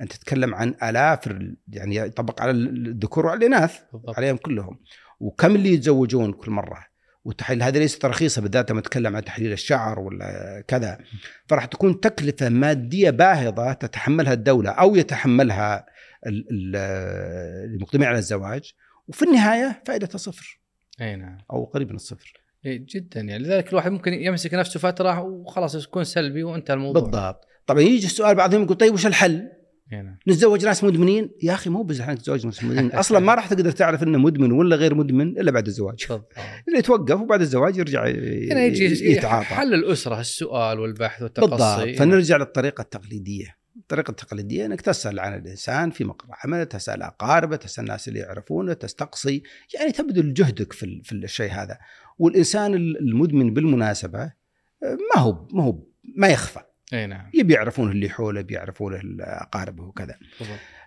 أنت تتكلم عن آلاف ال- يعني يطبق على الذكور وعلى الإناث عليهم كلهم. وكم اللي يتزوجون كل مرة؟ والتحليل هذه ليست رخيصه بالذات لما نتكلم عن تحليل الشعر ولا كذا. فراح تكون تكلفة مادية باهظة تتحملها الدولة أو يتحملها ال- ال- المقدمين على الزواج. وفي النهاية فائدتها صفر. أي نعم. أو قريب من الصفر. جدا يعني. لذلك الواحد ممكن يمسك نفسه فترة وخلاص يكون سلبي وانتهى الموضوع. بالضبط. طبعا يجي السؤال بعضهم يقول طيب وش الحل؟ نعم. نتزوج ناس مدمنين؟ يا أخي مو بس انك تتزوج ناس مدمنين. [LAUGHS] أصلا ما راح تقدر تعرف إنه مدمن ولا غير مدمن إلا بعد الزواج. اللي [LAUGHS] يتوقف وبعد الزواج يرجع ي- هنا يجي يتعاطى. حل الأسرة السؤال والبحث بالضبط. والتقصي فنرجع للطريقة التقليدية. الطريقة التقليدية إنك تسأل عن الإنسان في مقر عمله تسأل أقاربه تسأل الناس اللي يعرفونه تستقصي. يعني تبذل جهدك في في الشيء هذا. والإنسان المدمن بالمناسبة آه، ما هو ما هو ما يخفى. أي نعم. يبي يعرفونه اللي حوله بيعرفونه أقاربه وكذا.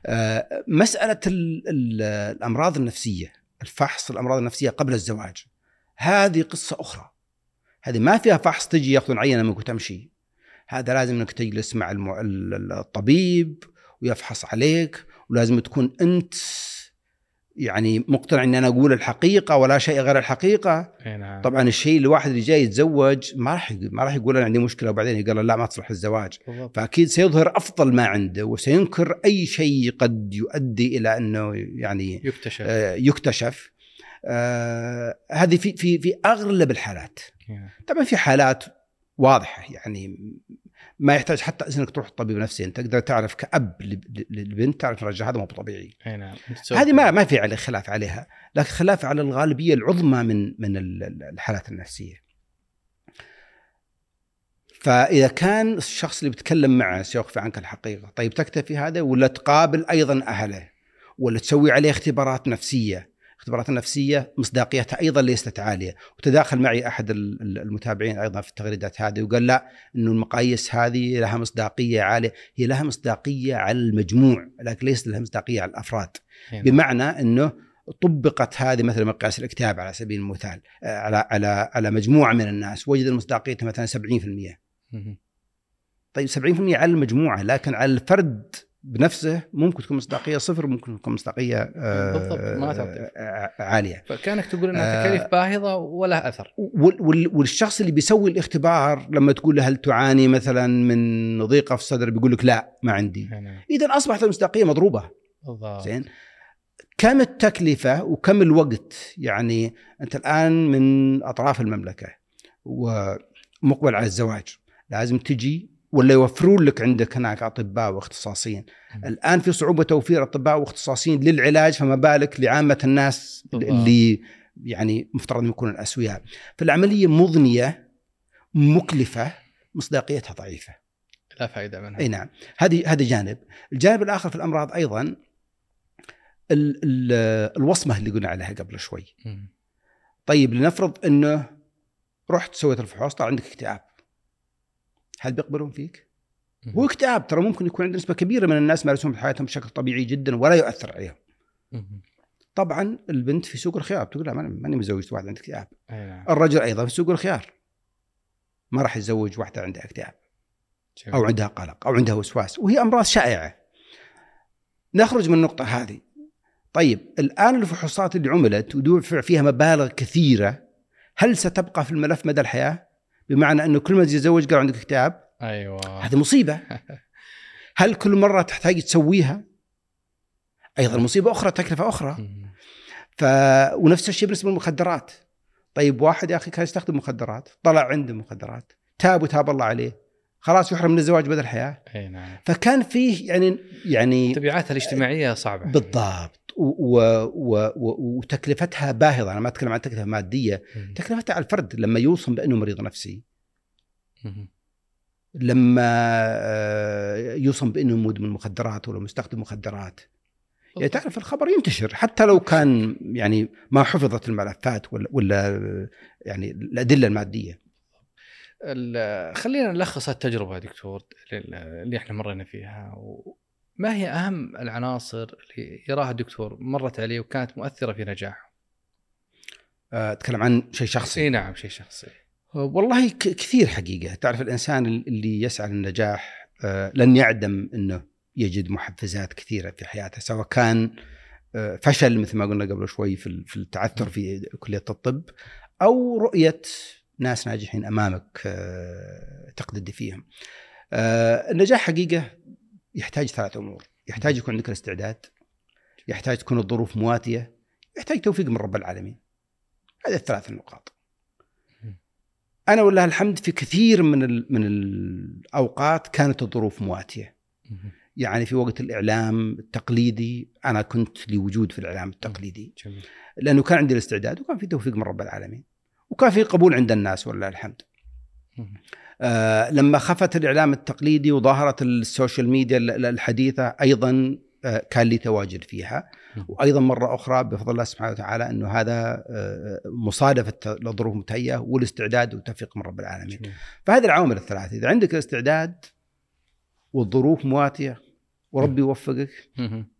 آه، مسألة ال- ال- الأمراض النفسية الفحص الأمراض النفسية قبل الزواج هذه قصة أخرى. هذه ما فيها فحص تجي ياخذون عينة منك وتمشي هذا لازم إنك تجلس مع الطبيب ويفحص عليك ولازم تكون أنت يعني مقتنع ان أنا أقول الحقيقة ولا شيء غير الحقيقة. نعم. طبعا الشيء الواحد اللي جاي يتزوج ما راح ما راح يقول أنا عندي مشكلة وبعدين يقول لا ما تصلح للزواج بالضبط. فأكيد سيظهر أفضل ما عنده وسينكر أي شيء قد يؤدي إلى أنه يعني يكتشف. آه، يكتشف. آه، هذه في في في أغلب الحالات. نعم. طبعا في حالات واضحة يعني ما يحتاج حتى إنك تروح طبيب نفسي انت تقدر تعرف كأب لب- للبنت تعرف الرجال هذا مو طبيعي. أي نعم. هذه ما ما في عليه خلاف عليها لكن خلاف على الغالبية العظمى من من ال- ال- الحالات النفسية. فإذا كان الشخص اللي بيتكلم معه سيخفي عنك الحقيقة. طيب تكتفي هذا ولا تقابل أيضا أهله؟ ولا تسوي عليه اختبارات نفسية؟ الاختبارات النفسيه مصداقيتها أيضا ليست عالية وتداخل معي أحد ال- ال- المتابعين أيضا في التغريدات هذه وقال لا إنه المقاييس هذه لها مصداقية عالية هي لها مصداقية على المجموع لكن ليس لها مصداقية على الأفراد إي نعم. بمعنى إنه طبقت هذه مثلا مقياس الاكتئاب على سبيل المثال على على على مجموعة من الناس وجد مصداقيتها مثلا 70% مهم. طيب 70% على المجموعة لكن على الفرد بنفسه ممكن تكون مصداقية صفر ممكن تكون مصداقية آه، بالضبط، ما تعطي. آه، عالية فكانك تقول إنها آه. تكاليف باهظة ولا أثر وال- وال- والشخص اللي بيسوي الاختبار لما تقول له هل تعاني مثلا من ضيقه في الصدر بيقول لك لا ما عندي إي نعم. اذا أصبحت المصداقية مضروبة بالضبط زين كم التكلفة وكم الوقت يعني أنت الآن من أطراف المملكة ومقبل على الزواج لازم تجي ولا يوفرون لك عندك هناك أطباء واختصاصيين مم. الآن في صعوبة توفير أطباء واختصاصيين للعلاج فما بالك لعامة الناس بالضبط. اللي يعني مفترض يكونوا الأسوياء. فالعملية مضنية مكلفة مصداقيتها ضعيفة. لا فائدة منها. أي نعم. هذه هذا جانب. الجانب الآخر في الأمراض أيضا ال ال الوصمة اللي قلنا عليها قبل شوي. مم. طيب لنفرض إنه رحت سويت الفحوص طلع عندك اكتئاب. هل بيقبلون فيك؟ هو اكتئاب ترى ممكن يكون عند نسبة كبيرة من الناس مارسون حياتهم بشكل طبيعي جدا ولا يؤثر عليهم. طبعا البنت في سوق الخيار تقول لا ماني متزوجت واحد عنده اكتئاب نعم الرجل أيضا في سوق الخيار ما راح يتزوج واحدة عندها اكتئاب. أو عندها قلق أو عندها وسواس وهي أمراض شائعة. نخرج من النقطة هذه. طيب الآن الفحوصات اللي عملت ودفع فيها مبالغ كثيرة هل ستبقى في الملف مدى الحياة؟ بمعنى أنه كل ما تتزوج قال عندك اكتئاب أيوه هذه مصيبة. [LAUGHS] هل كل مرة تحتاج تسويها؟ أيضا مصيبة أخرى تكلفة أخرى. ف ونفس الشيء بالنسبة للمخدرات. طيب واحد يا أخي كان يستخدم مخدرات، طلع عنده مخدرات، تاب وتاب الله عليه. خلاص يحرم من الزواج بدل الحياة. أي نعم فكان فيه يعني يعني تبعاتها الاجتماعية صعبة بالضبط و و و و وتكلفتها باهظة. أنا ما أتكلم عن تكلفة مادية. تكلفتها على الفرد. لما يوصم بانه مريض نفسي. لما آه، يوصم بأنه مدمن مخدرات ولا مستخدم مخدرات. يعني تعرف الخبر ينتشر. حتى لو كان يعني ما حفظت الملفات ولا ولا يعني الأدلة المادية. ال- خلينا نلخص التجربه دكتور اللي إحنا مرينا فيها و- ما هي أهم العناصر اللي يراها الدكتور مرت عليه وكانت مؤثرة في نجاحه؟ آه، أتكلم عن شيء شخصي إي نعم شيء شخصي والله ك- كثير حقيقة تعرف الإنسان اللي يسعى للنجاح آه، لن يعدم إنه يجد محفزات كثيرة في حياته سواء كان آه، فشل مثل ما قلنا قبل شوي في التعثر في كلية الطب أو رؤية ناس ناجحين أمامك آه، تقتدي فيهم. آه، النجاح حقيقة يحتاج ثلاث أمور، يحتاج يكون عندك الاستعداد يحتاج تكون الظروف مواتية يحتاج توفيق من رب العالمين. هذه الثلاث النقاط. أنا ولله الحمد في كثير من من الأوقات كانت الظروف مواتية. يعني في وقت الإعلام التقليدي أنا كنت لي وجود في الإعلام التقليدي. جميل. لأنه كان عندي الاستعداد وكان في توفيق من رب العالمين. وكان في قبول عند الناس ولله الحمد. آه لما خفت الإعلام التقليدي وظهرت السوشيال ميديا الحديثة أيضا آه كان لي تواجد فيها. وأيضا مرة أخرى بفضل الله سبحانه وتعالى إنه هذا آه مصادفة الظروف متهيئة والاستعداد والتوفيق من رب العالمين. فهذه العوامل الثلاثة إذا عندك الاستعداد والظروف مواتية وربي يوفقك.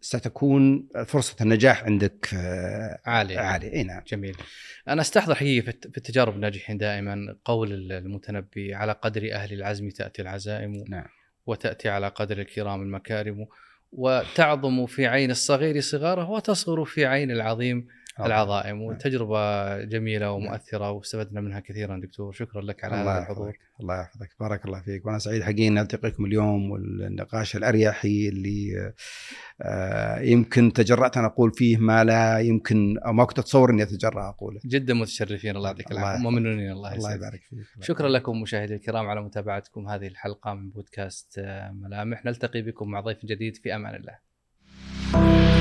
ستكون فرصة النجاح عندك آه، عالية. عالية. إي نعم. جميل. أنا أستحضر حقيقه في التجارب الناجحين دائما قول المتنبي على قدر أهل العزم تأتي العزائم نعم. وتأتي على قدر الكرام المكارم وتعظم في عين الصغير صغاره وتصغر في عين العظيم العظائم نعم. وتجربة جميلة. ومؤثرة واستفدنا منها كثيرا دكتور. شكرا لك على هذا الحضور. الله يحفظك. بارك الله فيك. وأنا سعيد حقيقي ان ألتقيكم اليوم والنقاش الأريحي اللي آه، يمكن تجرأت أن أقول فيه ما لا يمكن أو ما كنت أتصور إني أتجرأ أقوله. جدا متشرفين الله يعطيك العافية. وممنونين الله الله يبارك فيك. شكرا لكم مشاهدي الكرام على متابعتكم هذه الحلقة من بودكاست آه، ملامح. نلتقي بكم مع ضيف جديد في أمان الله.